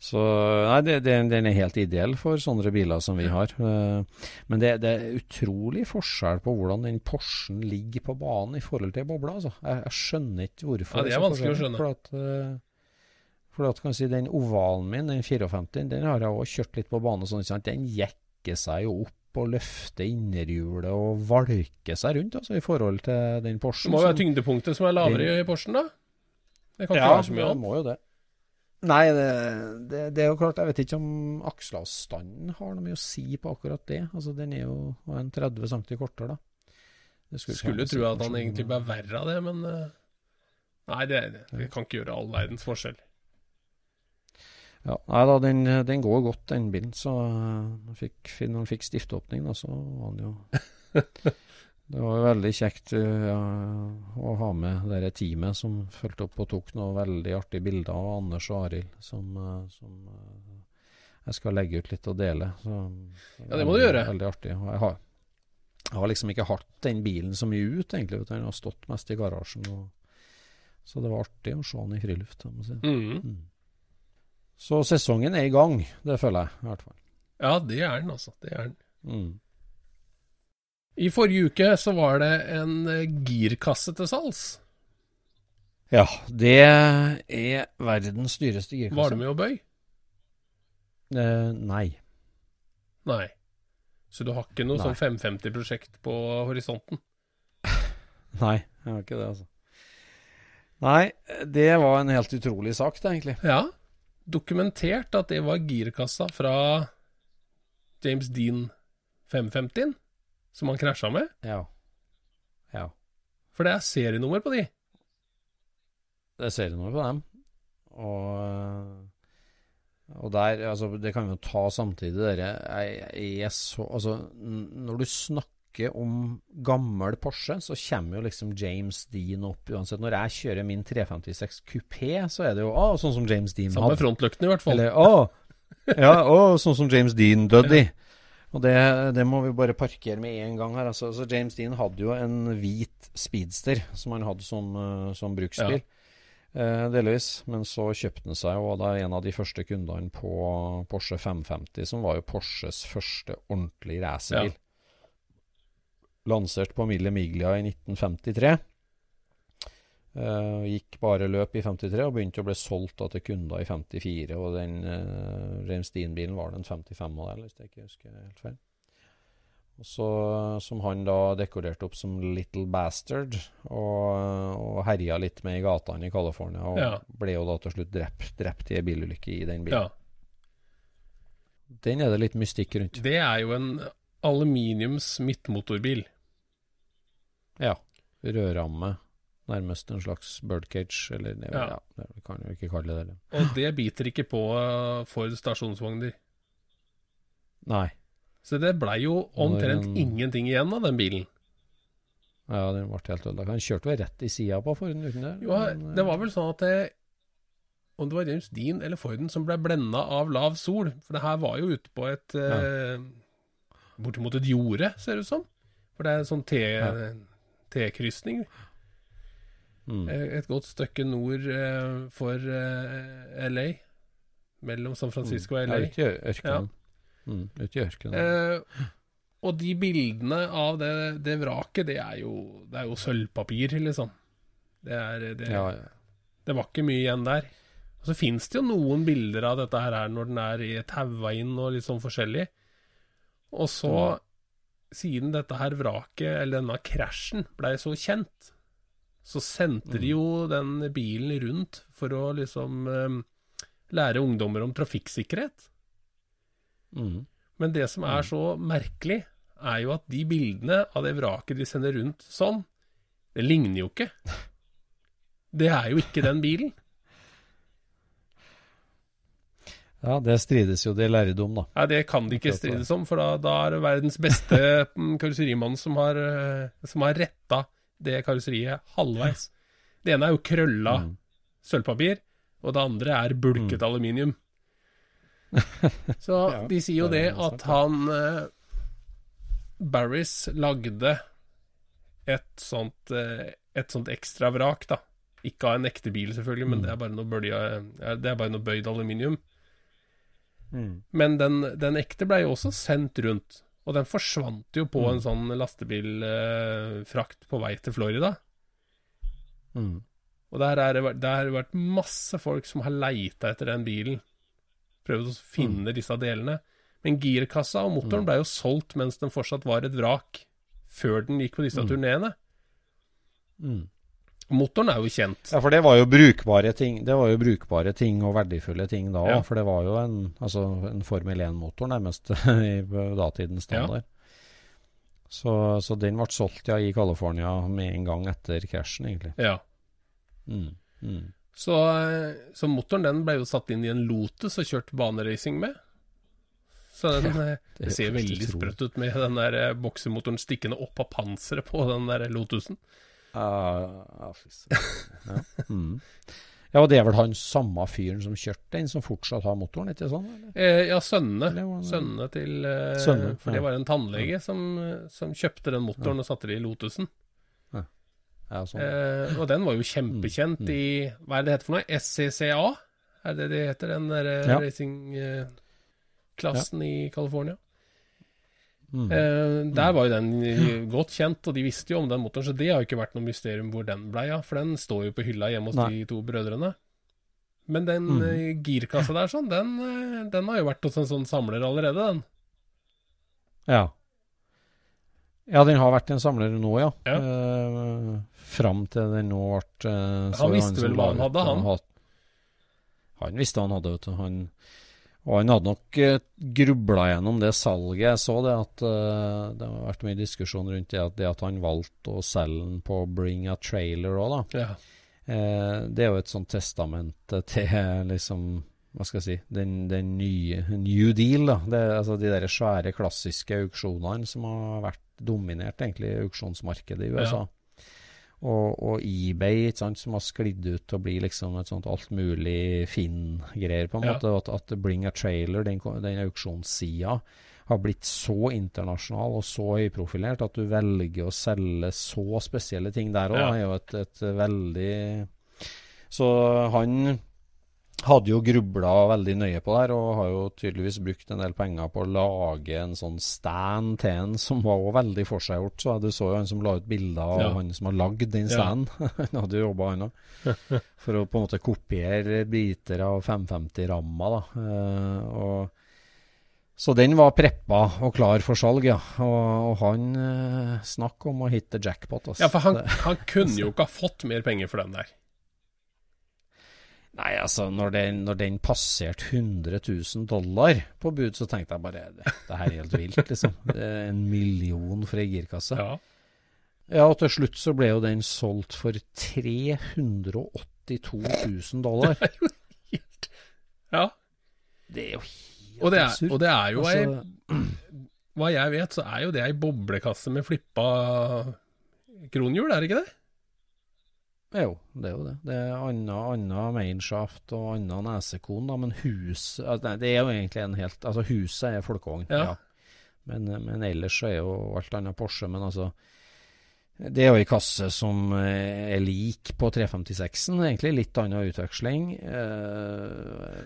så Nei, det, det, den er helt ideell for sånne biler som vi har. Eh, Men det, det er utrolig forskjell på hvordan den Porschen ligger på banen i forhold til bobla. Altså. Jeg, jeg skjønner ikke hvorfor. Ja, det er vanskelig å skjønne. For at, eh, for at kan jeg si, Den ovalen min, den 54, den har jeg også kjørt litt på bane. Sånn? Den jekker seg jo opp og løfter innerhjulet og valker seg rundt altså, i forhold til den Det må jo være tyngdepunktet som er lavere i Porschen, da. Det kan ikke ja, være så mye det må jo det. Nei, det, det, det er jo klart Jeg vet ikke om akselavstanden har noe mye å si på akkurat det. Altså, Den er jo en 30 cm kortere, da. Det Skulle skulle tro at han egentlig ble verre av det, men eh, Nei, det, det kan ikke gjøre all verdens forskjell. Ja, nei da, den, den går godt, den bilen. Så eh, fikk, når han fikk stifteåpning, da, så var han jo Det var jo veldig kjekt eh, ja, å ha med det teamet som fulgte opp og tok noen veldig artige bilder av Anders og Arild, som, eh, som eh, jeg skal legge ut litt og dele. Så, Ja, det må du gjøre. Veldig artig. Og jeg har, jeg har liksom ikke hatt den bilen så mye ut, egentlig. Den har stått mest i garasjen. Og, så det var artig å se den i friluft. si. Mm. Mm. Så sesongen er i gang, det føler jeg i hvert fall. Ja, det er den, altså. Det er den. Mm. I forrige uke så var det en eh, girkasse til salgs. Ja, det er verdens dyreste girkasse. Var det med å bøy? Eh, nei. Nei. Så du har ikke noe Nei. sånn 550-prosjekt på horisonten? Nei, jeg har ikke det, altså. Nei, det var en helt utrolig sak, det, egentlig. Ja. Dokumentert at det var girkassa fra James Dean 550 som han krasja med. Ja. Ja. For det er serienummer på de. Det er serienummer på dem. Og, og der Altså, det kan vi jo ta samtidig, dere. Jeg, jeg så Altså, når du snakker om gammel Porsche, så kommer jo liksom James Dean opp uansett. Når jeg kjører min 356 kupé, så er det jo å, sånn som James Dean Samme hadde. frontlykten, i hvert fall. Eller å, ja, å, sånn som James Dean døde i. Og det, det, må vi bare parkere med en gang her. Altså, så James Dean hadde jo en hvit speedster som han hadde som, uh, som bruksbil. Ja. Uh, delvis. Men så kjøpte han seg jo da en av de første kundene på Porsche 550, som var jo Porsches første ordentlige racerbil. Ja. Lansert på Mille Miglia i 1953. Uh, gikk bare løp i 53 og begynte å bli solgt da, til kunder i 54. Og den uh, James Dean-bilen var den 55-modell, hvis jeg ikke husker helt feil. Og så, Som han da dekorerte opp som Little Bastard og, og herja litt med i gatene i California. Og ja. ble jo da til slutt drept, drept i ei bilulykke i den bilen. Ja. Den er det litt mystikk rundt. Det er jo en aluminiums midtmotorbil. Ja. Rødramme nærmest en slags birdcage, eller det, ja. ja. det kan jo ikke kalle det det. Og det biter ikke på uh, for stasjonsvogner. Nei. Så det blei jo omtrent den, ingenting igjen av den bilen. Ja, den ble helt ødelagt. Han kjørte jo rett i sida på Forden uten det. Jo, men, det var vel sånn at det, om det var James Dean eller Forden som ble blenda av lav sol For det her var jo ute på et ja. eh, Bortimot et jorde, ser det ut som. For det er en sånn T-krysning. Ja. Mm. Eh, et godt stykke nord uh, for uh, LA. Mellom San Francisco og LA. Ja, ute i ørkenen. Ja. Mm, ute i ørkenen. Uh, og de bildene av det, det, vraket, det er jo, det er jo sølvpapir, liksom. Det, er, det, ja, ja. det var ikke mye igjen der. Og så fins det jo noen bilder av dette her når den er taua inn og litt sånn forskjellig. Og så, mm. siden dette her vraket, eller denne krasjen, blei så kjent, så sendte de jo den bilen rundt for å liksom eh, lære ungdommer om trafikksikkerhet. Mm. Men det som er mm. så merkelig, er jo at de bildene av det vraket de sender rundt sånn, det ligner jo ikke. Det er jo ikke den bilen. Ja, det strides jo det om, da. Ja, Det kan de ikke strides om, for da, da er det verdens beste mm, karosserimann som har, eh, som har retta det karosseriet halvveis. Det ene er jo krølla mm. sølvpapir, og det andre er bulket mm. aluminium. Så ja, de sier jo det, det at han eh, Barris lagde et sånt, eh, et sånt ekstra vrak, da. Ikke av en ekte bil, selvfølgelig, men mm. det, er bare noe bølge, det er bare noe bøyd aluminium. Mm. Men den, den ekte blei jo også sendt rundt. Og den forsvant jo på mm. en sånn lastebilfrakt på vei til Florida. Mm. Og der har det vært masse folk som har leita etter den bilen. Prøvd å finne mm. disse delene. Men girkassa og motoren mm. ble jo solgt mens den fortsatt var et vrak, før den gikk på disse mm. turneene. Mm. Motoren er jo kjent. Ja, for det var jo brukbare ting Det var jo brukbare ting og verdifulle ting da ja. For det var jo en, altså en Formel 1-motor nærmest i datidens standard. Ja. Så, så, den ble solgt ja, i California med en gang etter krasjen, egentlig. Ja. Mm, mm. Så, så, motoren den ble jo satt inn i en Lotus og kjørt baneracing med. Så den ja, det, det ser veldig sprøtt ut med den der eh, boksemotoren stikkende opp av panseret på den der Lotusen. Uh, ja. Mm. ja, og det er vel han samme fyren som kjørte den, som fortsatt har motoren, ikke sånn? Eh, ja, sønnene. Sønnene til eh, Sønne, For det var en tannlege som, som kjøpte den motoren og satte det i Lotusen. Ja, sånn. eh, og den var jo kjempekjent mm, mm. i Hva er det det heter for noe? SCCA? Er det det heter, den der ja. racingklassen i California? Mm. Eh, der var jo den godt kjent, og de visste jo om den motoren, så det har jo ikke vært noe mysterium hvor den blei av, for den står jo på hylla hjemme hos Nei. de to brødrene. Men den mm. eh, girkassa der, sånn, den, eh, den, har jo vært hos en sånn samler allerede, den. Ja. Ja, den har vært en samler nå, ja. ja. Eh, fram til den nå ble eh, Han visste han vel hva han hadde, han? Han, han visste han hadde, vet du. Han og han hadde nok eh, grubla gjennom det salget. Jeg så det at uh, det har vært mye diskusjon rundt det at, det at han valgte å selge den på Bring a Trailer òg, da. Ja. Uh, det er jo et sånt testament til liksom hva skal jeg si, den, den nye New Deal. da, det, altså De der svære, klassiske auksjonene som har vært dominert egentlig auksjonsmarkedet i USA. Ja og, og, eBay sant, som har sklidd ut til å bli liksom et sånt altmulig Finn-greier, på en ja. måte. At, at, Bring a Trailer, den, den auksjonssida, har blitt så internasjonal og så høyprofilert at du velger å selge så spesielle ting der òg, Ja. er jo et, et veldig Så han hadde jo grubla veldig nøye på det her, og har jo tydeligvis brukt en del penger på å lage en sånn stand til en som var også veldig forseggjort. Så du så jo han som la ut bilder av Ja. han som har lagd den standen. han hadde jo jobba, han òg. For å på en måte kopiere biter av 550-ramma, da. Eh, og så den var preppa og klar for salg, ja. Og, og han eh, Snakk om å hitte jackpot, altså. Ja, for han, han kunne jo ikke ha fått mer penger for den der. Nei, altså, når den, når den passerte 100 000 dollar på bud, så tenkte jeg bare det, det her er helt vilt, liksom. Det er en million for ei girkasse. Ja. Ja. og til slutt så ble jo den solgt for 382 000 dollar. Helt. Ja. Det er jo helt Og det er, absurd. og det er jo ei Altså, Hva jeg vet, så er jo det ei boblekasse med flippa kronhjul, er det ikke det? Jo, det er jo det. Det er anna, anna mainshaft og anna nesekon, da, men hus altså, Det er jo egentlig en helt Altså, huset er folkevogn, Ja. ja. Men, men ellers så er jo alt annet Porsche. Men altså Det er jo ei kasse som eh, er lik på 356-en, egentlig. Litt annen utveksling. Eh,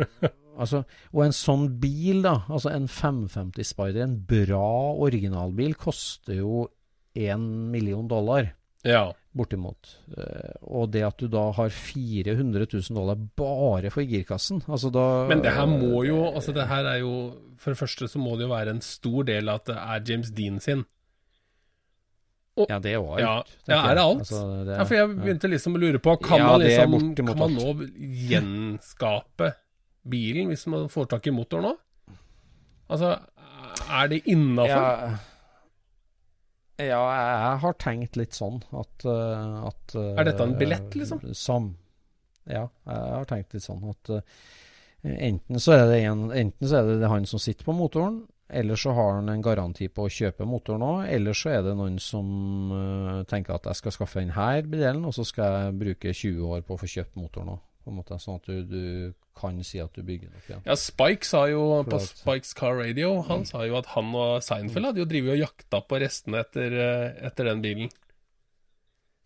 altså, og en sånn bil, da, altså en 550 Spider, en bra originalbil, koster jo én million dollar Ja. bortimot. Eh, og det at du da har 400 000 dollar bare for girkassen altså da, Men det her må jo Altså, det her er jo For det første så må det jo være en stor del at det er James Dean sin. Ja, det er jo alt. Ja, ja, er det alt? Altså, det, Ja, for jeg begynte liksom å lure på Kan Ja, man liksom Kan man nå gjenskape bilen hvis man får tak i motor nå? Altså, er det innafor? ja, ja, jeg har tenkt litt sånn at, eh, at eh, Er dette en billett, liksom? Som Ja, jeg har tenkt litt sånn at eh, enten så er det en, enten så er det han som sitter på motoren, eller så har han en garanti på å kjøpe motoren òg, eller så er det noen som eh, tenker at jeg skal skaffe denne delen, og så skal jeg bruke 20 år på å få kjøpt motoren òg. På en måte, sånn at du, du kan si at du bygger noe igjen. Ja, Spike sa jo på Spikes Car Radio Han sa jo at han og Seinfeld hadde jo drevet og jakta på restene etter, eh, etter den bilen.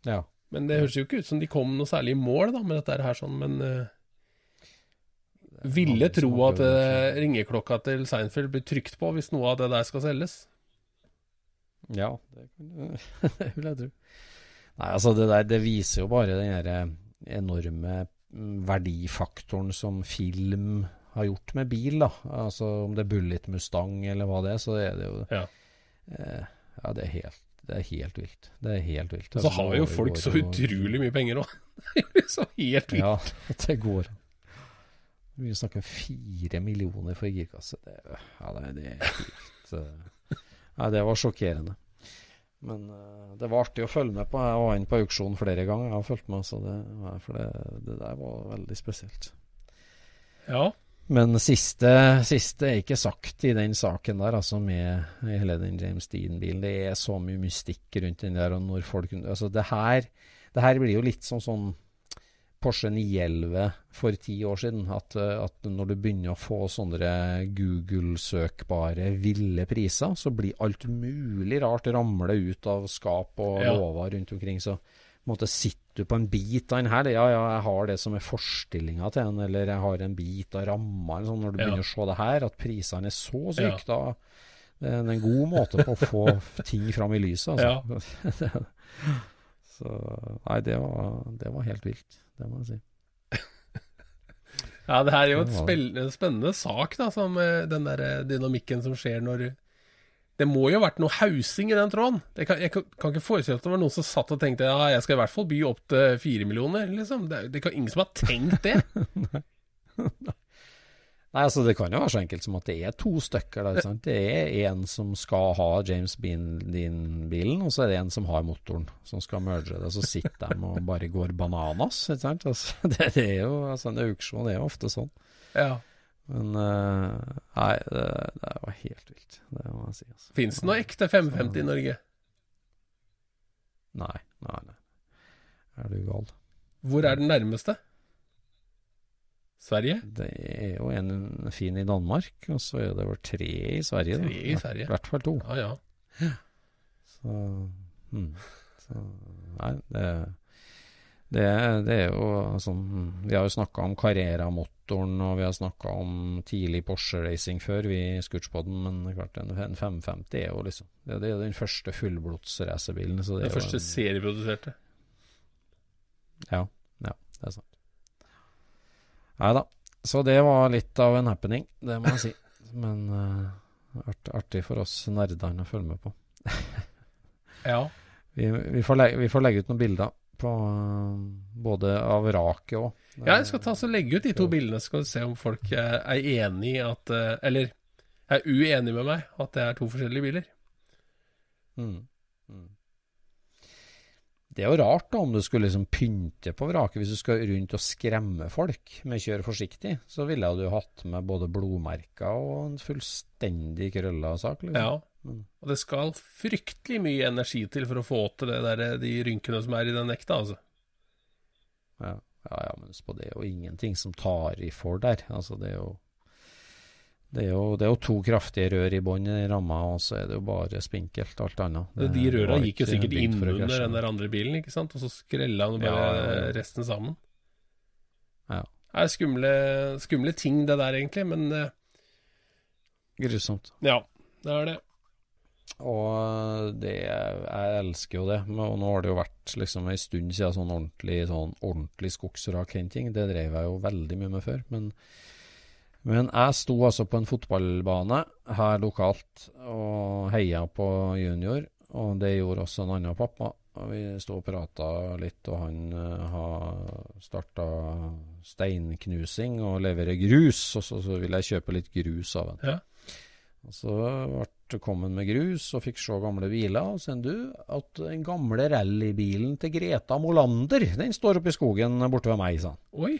Ja. Men det høres jo ikke ut som de kom noe særlig i mål da med dette her sånn, men uh, Ville tro at eh, ringeklokka til Seinfeld blir trykt på hvis noe av det der skal selges. Ja, det, det vil jeg tro. Nei, altså det der, det viser jo bare den der eh, enorme mm, verdifaktoren som film har gjort med bil, da. Altså om det er Bullet Mustang eller hva det er, så er det jo Ja. eh, Ja, det er helt det er helt vilt. Det er helt vilt. Og så har jo folk går så utrolig mye penger òg. Det er jo så helt vilt. Ja, det går. Vi snakker fire millioner for girkasse. Det, ja, det, det er helt Ja, det var sjokkerende. Men uh, det var artig å følge med på. Jeg var inne på auksjon flere ganger. Jeg har fulgt med, så det, for det, det der var veldig spesielt. Ja. Men siste, siste er ikke sagt i den saken der, altså med hele den James Dean-bilen. Det er så mye mystikk rundt den der, og når folk Altså, det her, det her blir jo litt sånn sånn Porsche 911 for ti år siden. At, eh, at når du begynner å få sånne Google-søkbare ville priser, så blir alt mulig rart ramle ut av skap og Ja. låver rundt omkring. Så måtte en måte sitter du på en bit av den her. Ja, ja, jeg har det som er forstillinga til den, eller jeg har en bit av ramma. eller Sånn, når du Ja. begynner å se det her, at prisene er så Ja. da det er en god måte på å få ting fram i lyset. Altså. så nei, det var, det var helt vilt. Det må jeg si. ja, det her er jo et spennende sak, da, som eh, den der eh, dynamikken som skjer når Det må jo ha vært noe hausing i den tråden. Jeg kan, jeg kan, ikke forestille meg at det var noen som satt og tenkte ja, jeg skal i hvert fall by opp til fire millioner, liksom. Det, det kan ingen som har tenkt det. Nei, altså Det kan jo være så enkelt som at det er to stykker. Ikke sant? Det er en som skal ha James Bean-bilen, og så er det en som har motoren, som skal merge det. Så sitter de og bare går bananas. Ikke sant? Altså, det, det er jo, altså En auksjon er jo ofte sånn. Ja. Men uh, nei, det, det var helt vilt. Det må jeg si. Altså. Fins det noe ekte 550 i Norge? Nei, nei, nei. Er du gal? Hvor er den nærmeste? Sverige? Det er jo en fin i Danmark, og så er det vel tre i Sverige. Tre i Sverige. I hvert fall to. Ja, ja. Så, hmm. så Nei, det, det, det er jo sånn Vi har jo snakka om Carrera-motoren, og vi har snakka om tidlig Porsche-racing før, vi i Scootspoden, men klart en, en 550 er jo liksom Det, det er den første fullblods-racerbilen. Den er første en- serieproduserte. Ja, ja, det er sant. Nei da. Så det var litt av en happening, det må jeg si. Men uh, art, artig for oss nerdene å følge med på. Ja. Vi, vi, får legge, vi får legge ut noen bilder på eh, både av vraket og ja, jeg skal ta så legge ut de to bildene, så skal du se om folk eh, er enig i at Eller er uenig med meg at det er to forskjellige biler. Mm. Det er jo rart da om du skulle liksom pynte på vraket. Hvis du skal rundt og skremme folk med 'kjør forsiktig', så ville du hatt med både blodmerker og en fullstendig krølla sak. Liksom. Ja. Og det skal fryktelig mye energi til for å få til det der, de rynkene som er i den nekta, altså. Ja, ja, ja men på det er jo ingenting som tar i for der. Altså, det er jo det er, jo, det er jo to kraftige rør i bånn i ramma, og så er det jo bare spinkelt alt annet. De Det røra gikk jo sikkert innunder den der andre bilen, ikke sant? Og så skrella han bare Ja, ja, ja. resten sammen. Ja. Det er skumle, skumle ting det der, egentlig, men uh, Grusomt. ja, det er det. Og det Jeg elsker jo det. Og nå har det jo vært liksom en stund siden sånn ordentlig, sånn ordentlig skogsrakhenting. Det drev jeg jo veldig mye med før. Men, men jeg sto altså på en fotballbane her lokalt og heia på junior. Og det gjorde også en annen pappa. Og vi sto og prata litt, og han uh, har starta steinknusing og leverer grus. Og så, så ville jeg kjøpe litt grus av han. Ja. Og så ble kommet med grus og fikk se gamle biler. Og sen du, at den gamle rallybilen til Greta Molander, den står oppe i skogen borte ved meg, sa han. Oi.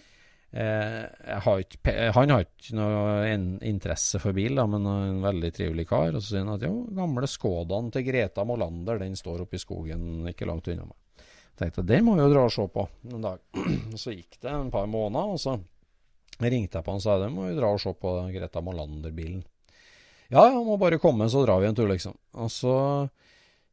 Eh, har ikke, han har ikke noe interesse for bil, da, men en veldig trivelig kar. Og så sier han at jo, gamle Skodaen til Greta Molander, den står oppe i skogen ikke langt unna meg. tenkte den må vi jo dra og se på en dag. Så gikk det en par måneder, og så ringte jeg på han og sa det må vi dra og se på Greta Molander-bilen. Ja, ja, må bare komme, så drar vi en tur, liksom. Og så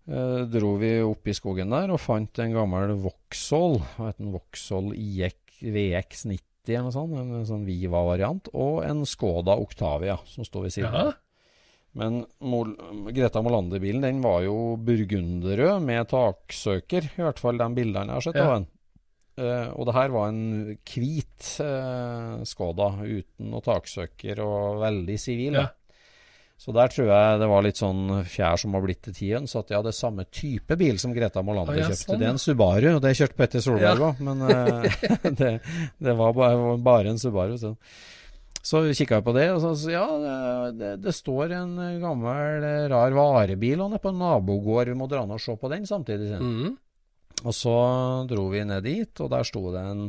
eh, dro vi opp i skogen der og fant en gammel Vauxhall, hva het den, Vauxhall IX VX90 eller noe sånt, en sånn Viva-variant, og en Skoda Octavia som står ved siden av. Ja. Men Mol Greta Molander-bilen den var jo burgunderrød med taksøker, i hvert fall de bildene jeg har sett Ja. av den. Uh, og det her var en hvit uh, Skoda uten noe taksøker og veldig sivil. Ja. Så der tror jeg det var litt sånn fjær som har blitt til tiden. Så at jeg er samme type bil som Greta Molander ja, kjøpte. sånn, Det er en Subaru, og det kjørte Petter Solberg òg, men uh, det, det var bare, bare en Subaru. Så, så kikka jeg på det, og så så, ja, det, det, står en gammel, eh, rar varebil og nede på en nabogård. Vi må dra ned og se på den samtidig. Mm. Og så dro vi ned dit, og der sto det en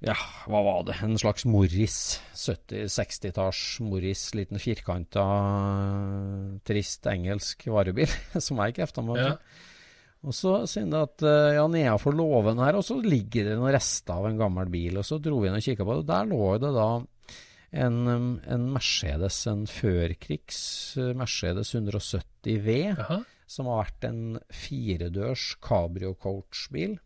Ja, hva var det? En slags Morris. 70-60-talls Morris. Liten firkanta, trist engelsk varebil, som jeg krefta meg Ja. Og så sier han at eh, ja, nedenfor låven her, og så ligger det noen rester av en gammel bil. Og så dro vi inn og kikka på det, og der lå det da en, um, en Mercedes, en førkrigs eh, Mercedes 170 V Aha. som har vært en firedørs cabrio coach-bil.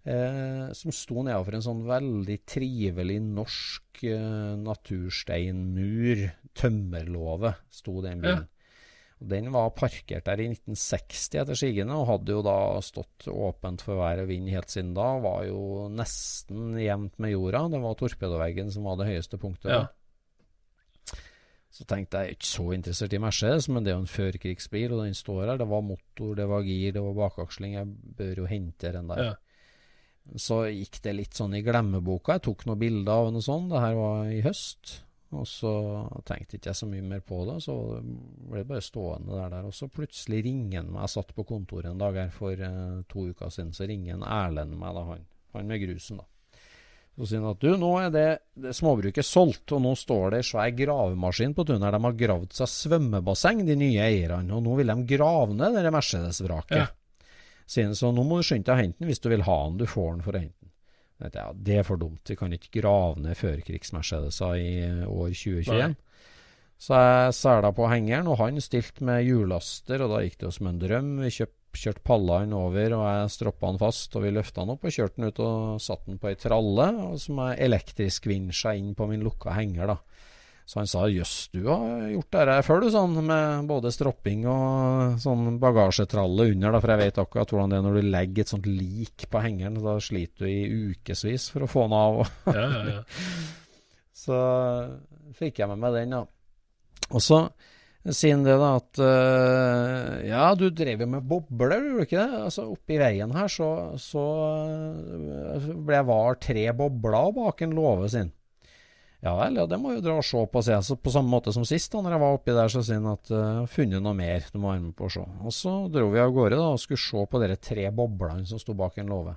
Eh, som sto nedover en sånn veldig trivelig norsk eh, natursteinmur. Tømmerlåve sto den bilen. Og Den var parkert der i 1960 etter sigende, og hadde jo da stått åpent for vær og vind helt siden da. Var jo nesten jevnt med jorda. Det var torpedoveggen som var det høyeste punktet. Ja. Så tenkte jeg ikke så interessert i Mercedes, men det er jo en førkrigsbil, og den står her. Det var motor, det var gir, det var bakaksling. Jeg bør jo hente den der. Ja. Så gikk det litt sånn i glemmeboka. Jeg tok noen bilder av noe sånt. Det her var i høst. Og så tenkte ikke jeg så mye mer på det, så ble det bare stående der. der. Og så plutselig ringer han meg. Jeg satt på kontoret en dag her for eh, to uker siden, så ringer han Erlend meg, da, han, han med grusen. da. Så sier han at du, nå er det, det småbruket solgt, og nå står det ei svær gravemaskin på tunet. De har gravd seg svømmebasseng, de nye eierne, og nå vil de grave ned det Mercedes-vraket. Ja. Sier han, så nå må du skynde deg å hente den hvis du vil ha den. Du får den for å hente den. jeg, ja, det er for dumt. Vi kan ikke grave ned førkrigs-Mercedeser i år 2021. Nei. Så jeg sela på hengeren, og han stilte med hjullaster, og da gikk det jo som en drøm. Vi kjøpt, kjørte pallene over, og jeg stroppa han fast, og vi løfta han opp og kjørte han ut og satte han på ei tralle, som jeg elektrisk vinsja inn på min lukka henger, da. Så han sa jøss, du har gjort det her før, du, sånn, med både stropping og sånn bagasjetralle under, da, for jeg vet akkurat hvordan det er når du legger et sånt lik på hengeren. Da sliter du i ukevis for å få den av. Ja, ja, ja. Så fikk jeg med meg den, da. Og så han det, da, at uh, ja, du drev jo med bobler, gjorde du ikke det? Altså, oppi veien her så, så øh, ble jeg var tre bobler bak en låve sin. Ja vel, ja, det må jo dra og se på. Så på samme måte som sist, da når jeg var oppi der, så sier han at uh, funnet noe mer, du må være med på å se. Og så dro vi av gårde da, og skulle se på de tre boblene som sto bak en låve.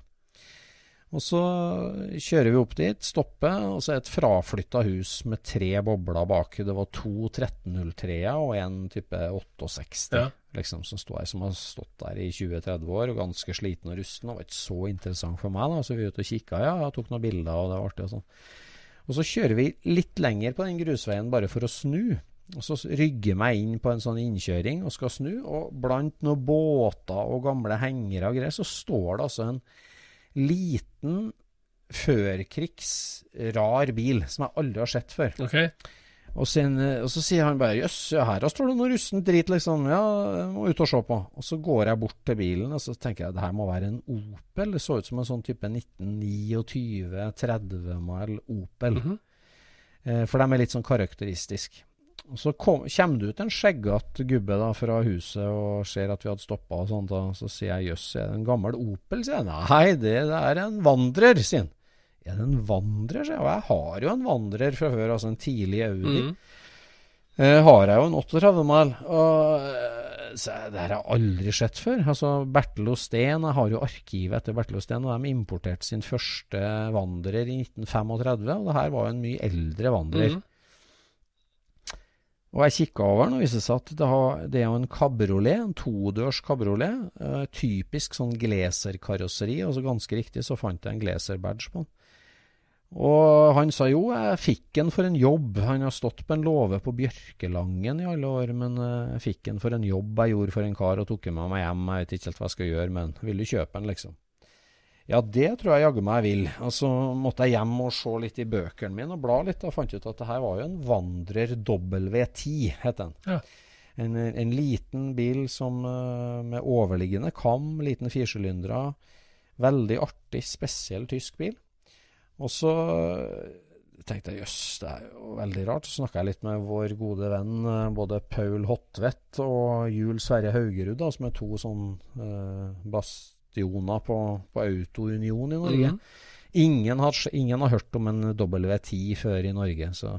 Og så kjører vi opp dit, stopper, og så er det et fraflytta hus med tre bobler bak. Det var to 1303-er og en type 68 Ja. liksom, som, her, som har stått der i 20-30 år og ganske sliten og rusten. Det var ikke så interessant for meg, da, så vi var ute og kikka, ja, jeg tok noen bilder, og det var artig og sånn. Og så kjører vi litt lenger på den grusveien bare for å snu. Og så rygger meg inn på en sånn innkjøring og skal snu, og blant noen båter og gamle hengere og greier, så står det altså en liten førkrigs rar bil som jeg aldri har sett før. Ok. Og, sen, og så sier han bare 'jøss, her står det noe rustent drit', liksom. Ja, må ut og se på. Og så går jeg bort til bilen, og så tenker jeg det her må være en Opel. Det så ut som en sånn type 1929-30-mal Opel. Mhm. eh, for de er litt sånn karakteristiske. Og Så kom, kommer det ut en skjeggete gubbe da fra huset og ser at vi hadde stoppa og sånt. Og så sier jeg 'jøss, er det en gammel Opel?' sier jeg. 'Nei, det, det er en Vandrer', sier han. Det en Vandrer, sier jeg. Og jeg har jo en Vandrer fra før, altså en tidlig Audi. Mm. Eh, har jeg jo en 38-mal. Og eh, så det her har jeg aldri sett før. Altså Bertel og Steen, jeg har jo arkivet etter Bertel og Steen, og de importerte sin første Vandrer i 1935. Og det her var jo en mye eldre Vandrer. Mm. Og jeg kikka over den og viste seg at det, har, det er jo en kabriolet, en todørs kabriolet. Eh, typisk sånn Glazer-karosseri. Altså ganske riktig så fant jeg en Glazer-badge på den. Og han sa jo, jeg fikk han for en jobb. Han har stått på en låve på Bjørkelangen i alle år, men eh, jeg fikk han for en jobb jeg gjorde for en kar og tok med meg hjem. Jeg vet ikke helt hva jeg skal gjøre, men vil du kjøpe den, liksom? Ja, det tror jeg jaggu meg jeg vil. Og så måtte jeg hjem og se litt i bøkene mine og bla litt, og fant ut at det her var jo en Vandrer W10, het den. Ja. En, en liten bil som eh, med overliggende kam, liten firsylindere. Veldig artig, spesiell tysk bil. Og så tenkte jeg jøss, det er jo veldig rart. Så snakka jeg litt med vår gode venn eh, både Paul Hotvedt og Jul Sverre Haugerud, da, som er to sånn eh, bastioner på, på Autounion i Norge. Mm. Ingen, har, ingen har hørt om en W10 før i Norge. Så,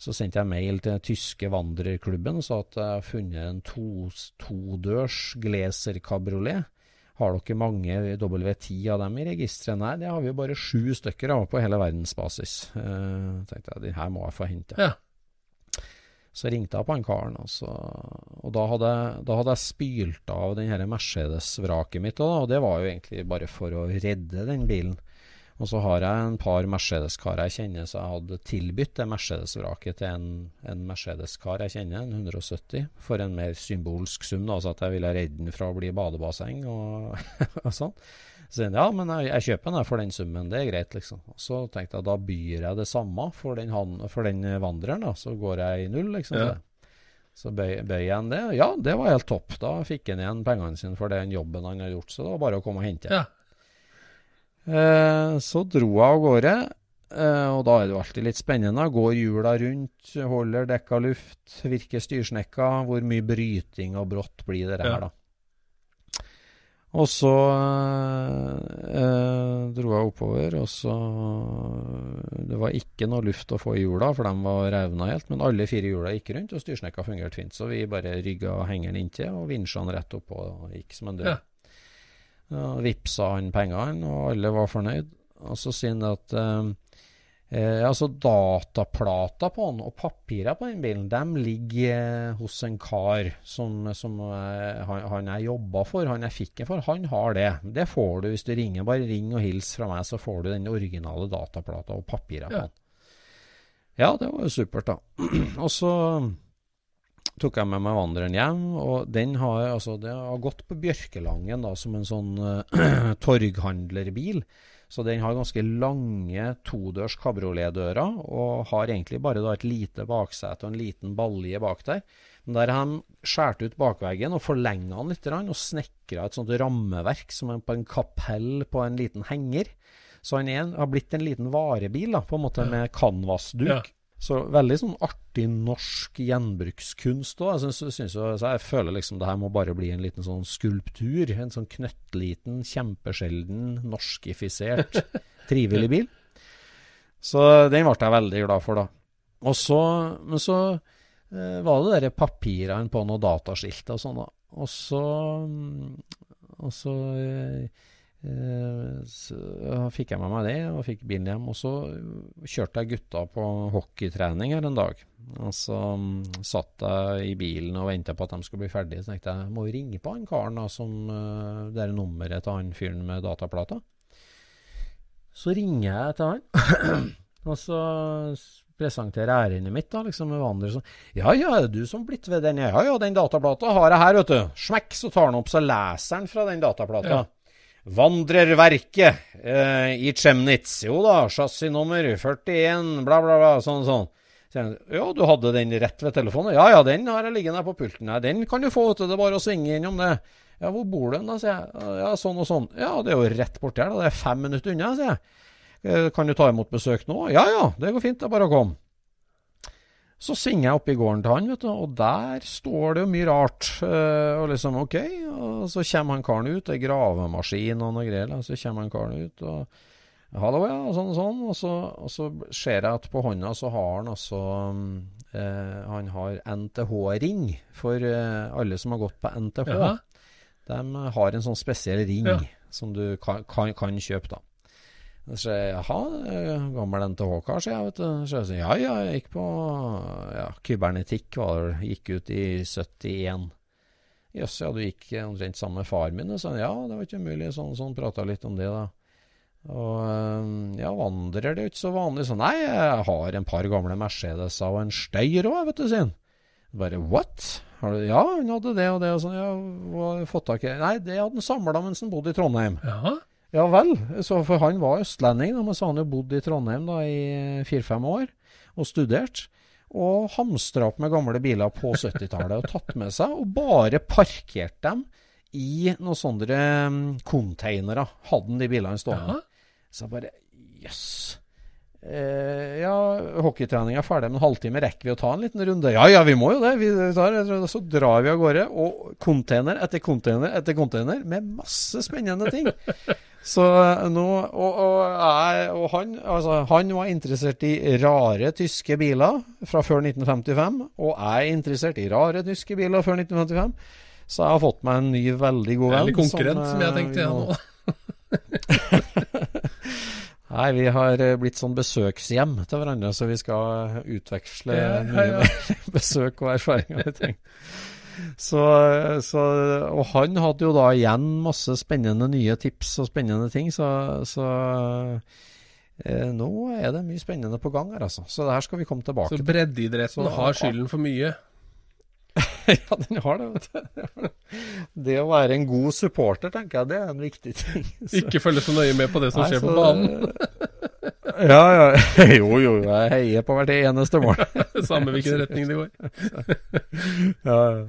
så sendte jeg mail til tyske vandrerklubben og sa at jeg har funnet en to, todørs Gleser kabriolet. Har dere mange W10 av dem i registeret? Nei, det har vi jo bare sju stykker av på hele verdensbasis. Uh, tenkte jeg, de her må jeg få hente. Ja. Så ringte jeg på han karen, og, så, og da, hadde, da hadde jeg spylt av den Mercedes-vraket mitt, og det var jo egentlig bare for å redde den bilen. Og så har jeg en par Mercedes-karer jeg kjenner, så jeg hadde tilbudt det Mercedes-vraket til en, en Mercedes-kar jeg kjenner, en 170, for en mer symbolsk sum, da, så at jeg ville redde den fra å bli badebasseng og, og sånn. Så sier han ja, men jeg, jeg kjøper den for den summen, det er greit, liksom. Og så tenkte jeg da byr jeg det samme for den, han, for den vandreren, da, så går jeg i null, liksom. Ja. Så bøy, bøy en det. Ja, det var helt topp. Da fikk han igjen pengene sine for den jobben han har gjort, så det var bare å komme og hente. Ja. Eh, så dro hun av gårde, eh, og da er det jo alltid litt spennende. Går hjula rundt, holder dekka luft, virker styrsnekka. Hvor mye bryting og brått blir det her, da? Og så eh, dro jeg oppover, og så Det var ikke noe luft å få i hjula, for de var revna helt. Men alle fire hjula gikk rundt, og styrsnekka fungerte fint. Så vi bare rygga hengeren inntil og vinsjene rett oppå og gikk som en dør. Ja. Ja, Vipsa han pengene, og alle var fornøyd. Og så sier han at eh, altså Dataplata på han og papirer på den bilen de ligger eh, hos en kar som, som eh, han, han jeg jobba for, han jeg fikk den for. Han har det. Det får du hvis du ringer. Bare ring og hils fra meg, så får du den originale dataplata og papirer på Ja. den. Ja, det var jo supert, da. og så tok jeg med meg vandreren hjem, og den har altså, det har gått på Bjørkelangen da, som en sånn uh, torghandlerbil. Så den har ganske lange todørs kabrioletdører, og har egentlig bare da et lite baksete og en liten balje bak der. Men der har de skåret ut bakveggen og forlenga den litt, og snekra et sånt rammeverk som er på en kapell på en liten henger. Så han er, har blitt en liten varebil, da, på en måte med canvasduk. Ja. Så veldig sånn artig norsk gjenbrukskunst òg. Jeg, så jeg føler liksom det her må bare bli en liten sånn skulptur. En sånn knøttliten, kjempesjelden, norskifisert, trivelig bil. Så den ble jeg veldig glad for, da. Og så, men så eh, var det de papirene på noen dataskilt og sånn, da. Og så, mm, og så Eh, Så fikk jeg med meg det, og fikk bilen hjem. Og så kjørte jeg gutta på hockeytrening her en dag. Og så mm, satt jeg i bilen og venta på at de skulle bli ferdige. Så tenkte jeg må ringe på han karen da, som eh, det er nummeret til han fyren med dataplata. Så ringer jeg til han, og så presenterer ærendet mitt da, liksom med vandrer sånn. Ja, ja, er det du som blitt ved den? Ja, ja, den dataplata har jeg her, vet du. Smekk, så tar han opp, så leser han fra den dataplata. Ja. Vandrerverket eh, i Chemnitz. Jo da, chassisnummer 41, bla, bla, bla, sånn sånn. Så jeg, ja, du hadde den rett ved telefonen? Ja, ja, den har jeg liggende her på pulten. Nei, den kan du få, vet du. Det er bare å svinge innom det. Ja, hvor bor du da, sier jeg. Ja, sånn og sånn. Ja, det er jo rett borti her, da. Det er fem minutter unna, sier jeg. Eh, Kan du ta imot besøk nå? Ja, ja, det går fint. Det er bare å komme. Så svinger jeg opp i gården til han, vet du, og der står det jo mye rart. Uh, og liksom, ok, og så kommer han karen ut, det er gravemaskin og noe greier, så kommer han karen ut, og hallo, ja, og sånn og sånn, og så, og så ser jeg at på hånda så har han altså eh, Han har NTH-ring for uh, alle som har gått på NTH. Ja. De har en sånn spesiell ring Ja. som du kan, kan, kan kjøpe, da. Så sier jeg, jaha, eh, gammel NTH-kar, sier jeg, vet du. Så jeg sier, ja, ja, jeg gikk på ja, kybernetikk, var gikk ut i 71. Jøss, ja, du gikk omtrent sammen med far min? Og sa ja, det var ikke umulig, sånn, sånn, prata litt om det, da. Og eh, ja, vandrer, det jo ikke så vanlig. Så nei, jeg har en par gamle Mercedeser og en Steyr òg, vet du, han. Bare what? Du, ja, han hadde det og det og sånn. Ja, fått tak i? Nei, det hadde han samla mens han bodde i Trondheim. Ja. Ja vel, så for han var østlending, da, men så han jo bodd i Trondheim da i fire-fem år og studert. Og hamstra opp med gamle biler på 70-tallet og tatt med seg, og bare parkert dem i noen sånne mm, containere. Hadde han de bilene stående. ja. Så jeg bare jøss. Eh, ja, hockeytreninga er ferdig om en halvtime. Rekker vi å ta en liten runde? Ja ja, vi må jo det. Vi tar, så drar vi av gårde. Og container etter container etter container med masse spennende ting. Så eh, nå Og, og, jeg, og han, altså, han var interessert i rare tyske biler fra før 1955. Og jeg er interessert i rare tyske biler før 1955. Så jeg har fått meg en ny, veldig god venn. Eller konkurrent, som, jeg eh, tenkte jeg nå. Nei, vi har eh, blitt sånn besøkshjem til hverandre, så vi skal utveksle Ja, ja, ja. besøk og erfaringer. jeg ting. Så, så, og han hadde jo da igjen masse spennende nye tips og spennende ting, så, så eh, nå er det mye spennende på gang her, altså. Så det her skal vi komme tilbake Så til. breddeidretten Så- har skylden for mye. ja, den har det, vet du. Det å være en god supporter, tenker jeg, det er en viktig ting. Så- Ikke følge så nøye med på det som Nei, skjer på så- banen. Ja, ja. Jo, jo, jeg heier på hvert eneste mål. Samme hvilken retning det går. Ja, ja.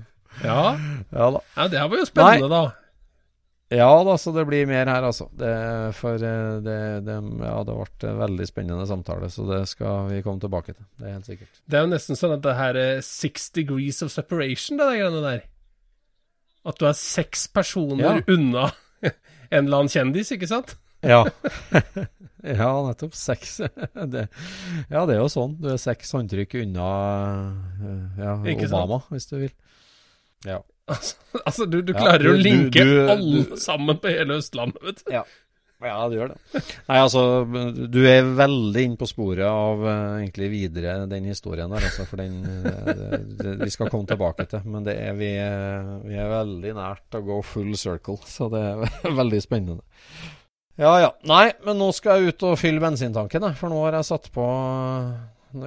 Ja, ja da. ja det her var jo spennende, da. Ja da, så det blir mer her, altså. Det, for eh, det, det, ja, det ble en veldig spennende samtale, så det skal vi komme tilbake til. Det er helt sikkert. Det er jo nesten sånn at det her er six degrees of separation, det der greiene der. At du er seks personer Ja. unna en eller annen kjendis, ikke sant? Ja. ja, nettopp. Seks. Det, ja, det er jo sånn. Du er seks håndtrykk unna eh, ja, Obama, sant? Hvis du vil. Ja. Altså, altså du, du Ja, klarer du- å linke du- alle sammen på hele Østlandet, vet du. Ja. Ja, du gjør det. Nei, altså, du er veldig inn på sporet av uh, egentlig videre den historien der, altså, for den uh, det, Vi skal komme tilbake til, men det er, vi, uh, vi er veldig nært å gå full circle, så det er veldig spennende. Ja ja. Nei, men nå skal jeg ut og fylle bensintanken, jeg, for nå har jeg satt på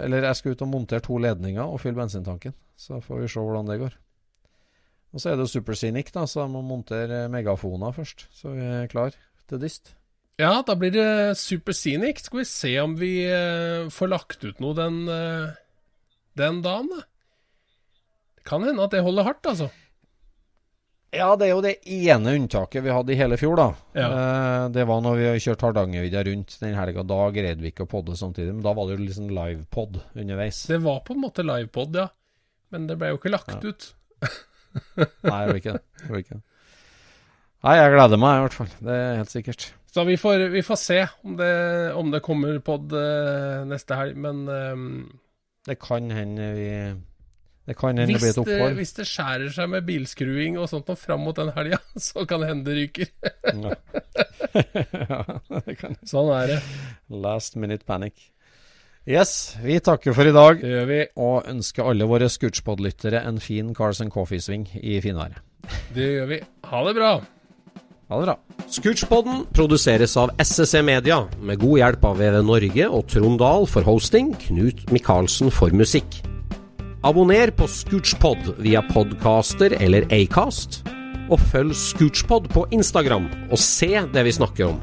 Eller jeg skal ut og montere to ledninger og fylle bensintanken, så får vi se hvordan det går. Og så er det Supersinic, da, så jeg må montere megafoner først, så vi er klar til dyst. Ja, da blir det Super Scenic. Skal vi se om vi uh, får lagt ut noe den, uh, den dagen, da. Det kan hende at det holder hardt, altså. Ja, det er jo det ene unntaket vi hadde i hele fjor, da. Ja. Uh, det var når vi kjørte Hardangervidda rundt den helga. Da greide vi ikke å podde samtidig, men da var det jo liksom livepod underveis. Det var på en måte livepod, ja. Men det ble jo ikke lagt ja. ut. Nei, jeg vil ikke det. Nei, jeg gleder meg i hvert fall. Det er helt sikkert. Så vi får, vi får se om det, om det kommer pod uh, neste helg, men um, Det kan hende vi Det kan hende det blir et opphold. Hvis det skjærer seg med bilskruing og sånt og fram mot den helga, så kan det hende det ryker. ja, det kan Sånn er det. Last minute panic. Yes, vi takker for i dag. Det gjør vi. Og ønsker alle våre Scootspod-lyttere en fin Cars and Coffee-sving i finværet. Det gjør vi. Ha det bra. Ha det bra. Scootspodden produseres av SSC Media, med god hjelp av VV Norge og Trond Dahl for hosting, Knut Micaelsen for musikk. Abonner på Scootspod via podcaster eller Acast, og følg Scootspod på Instagram og se det vi snakker om.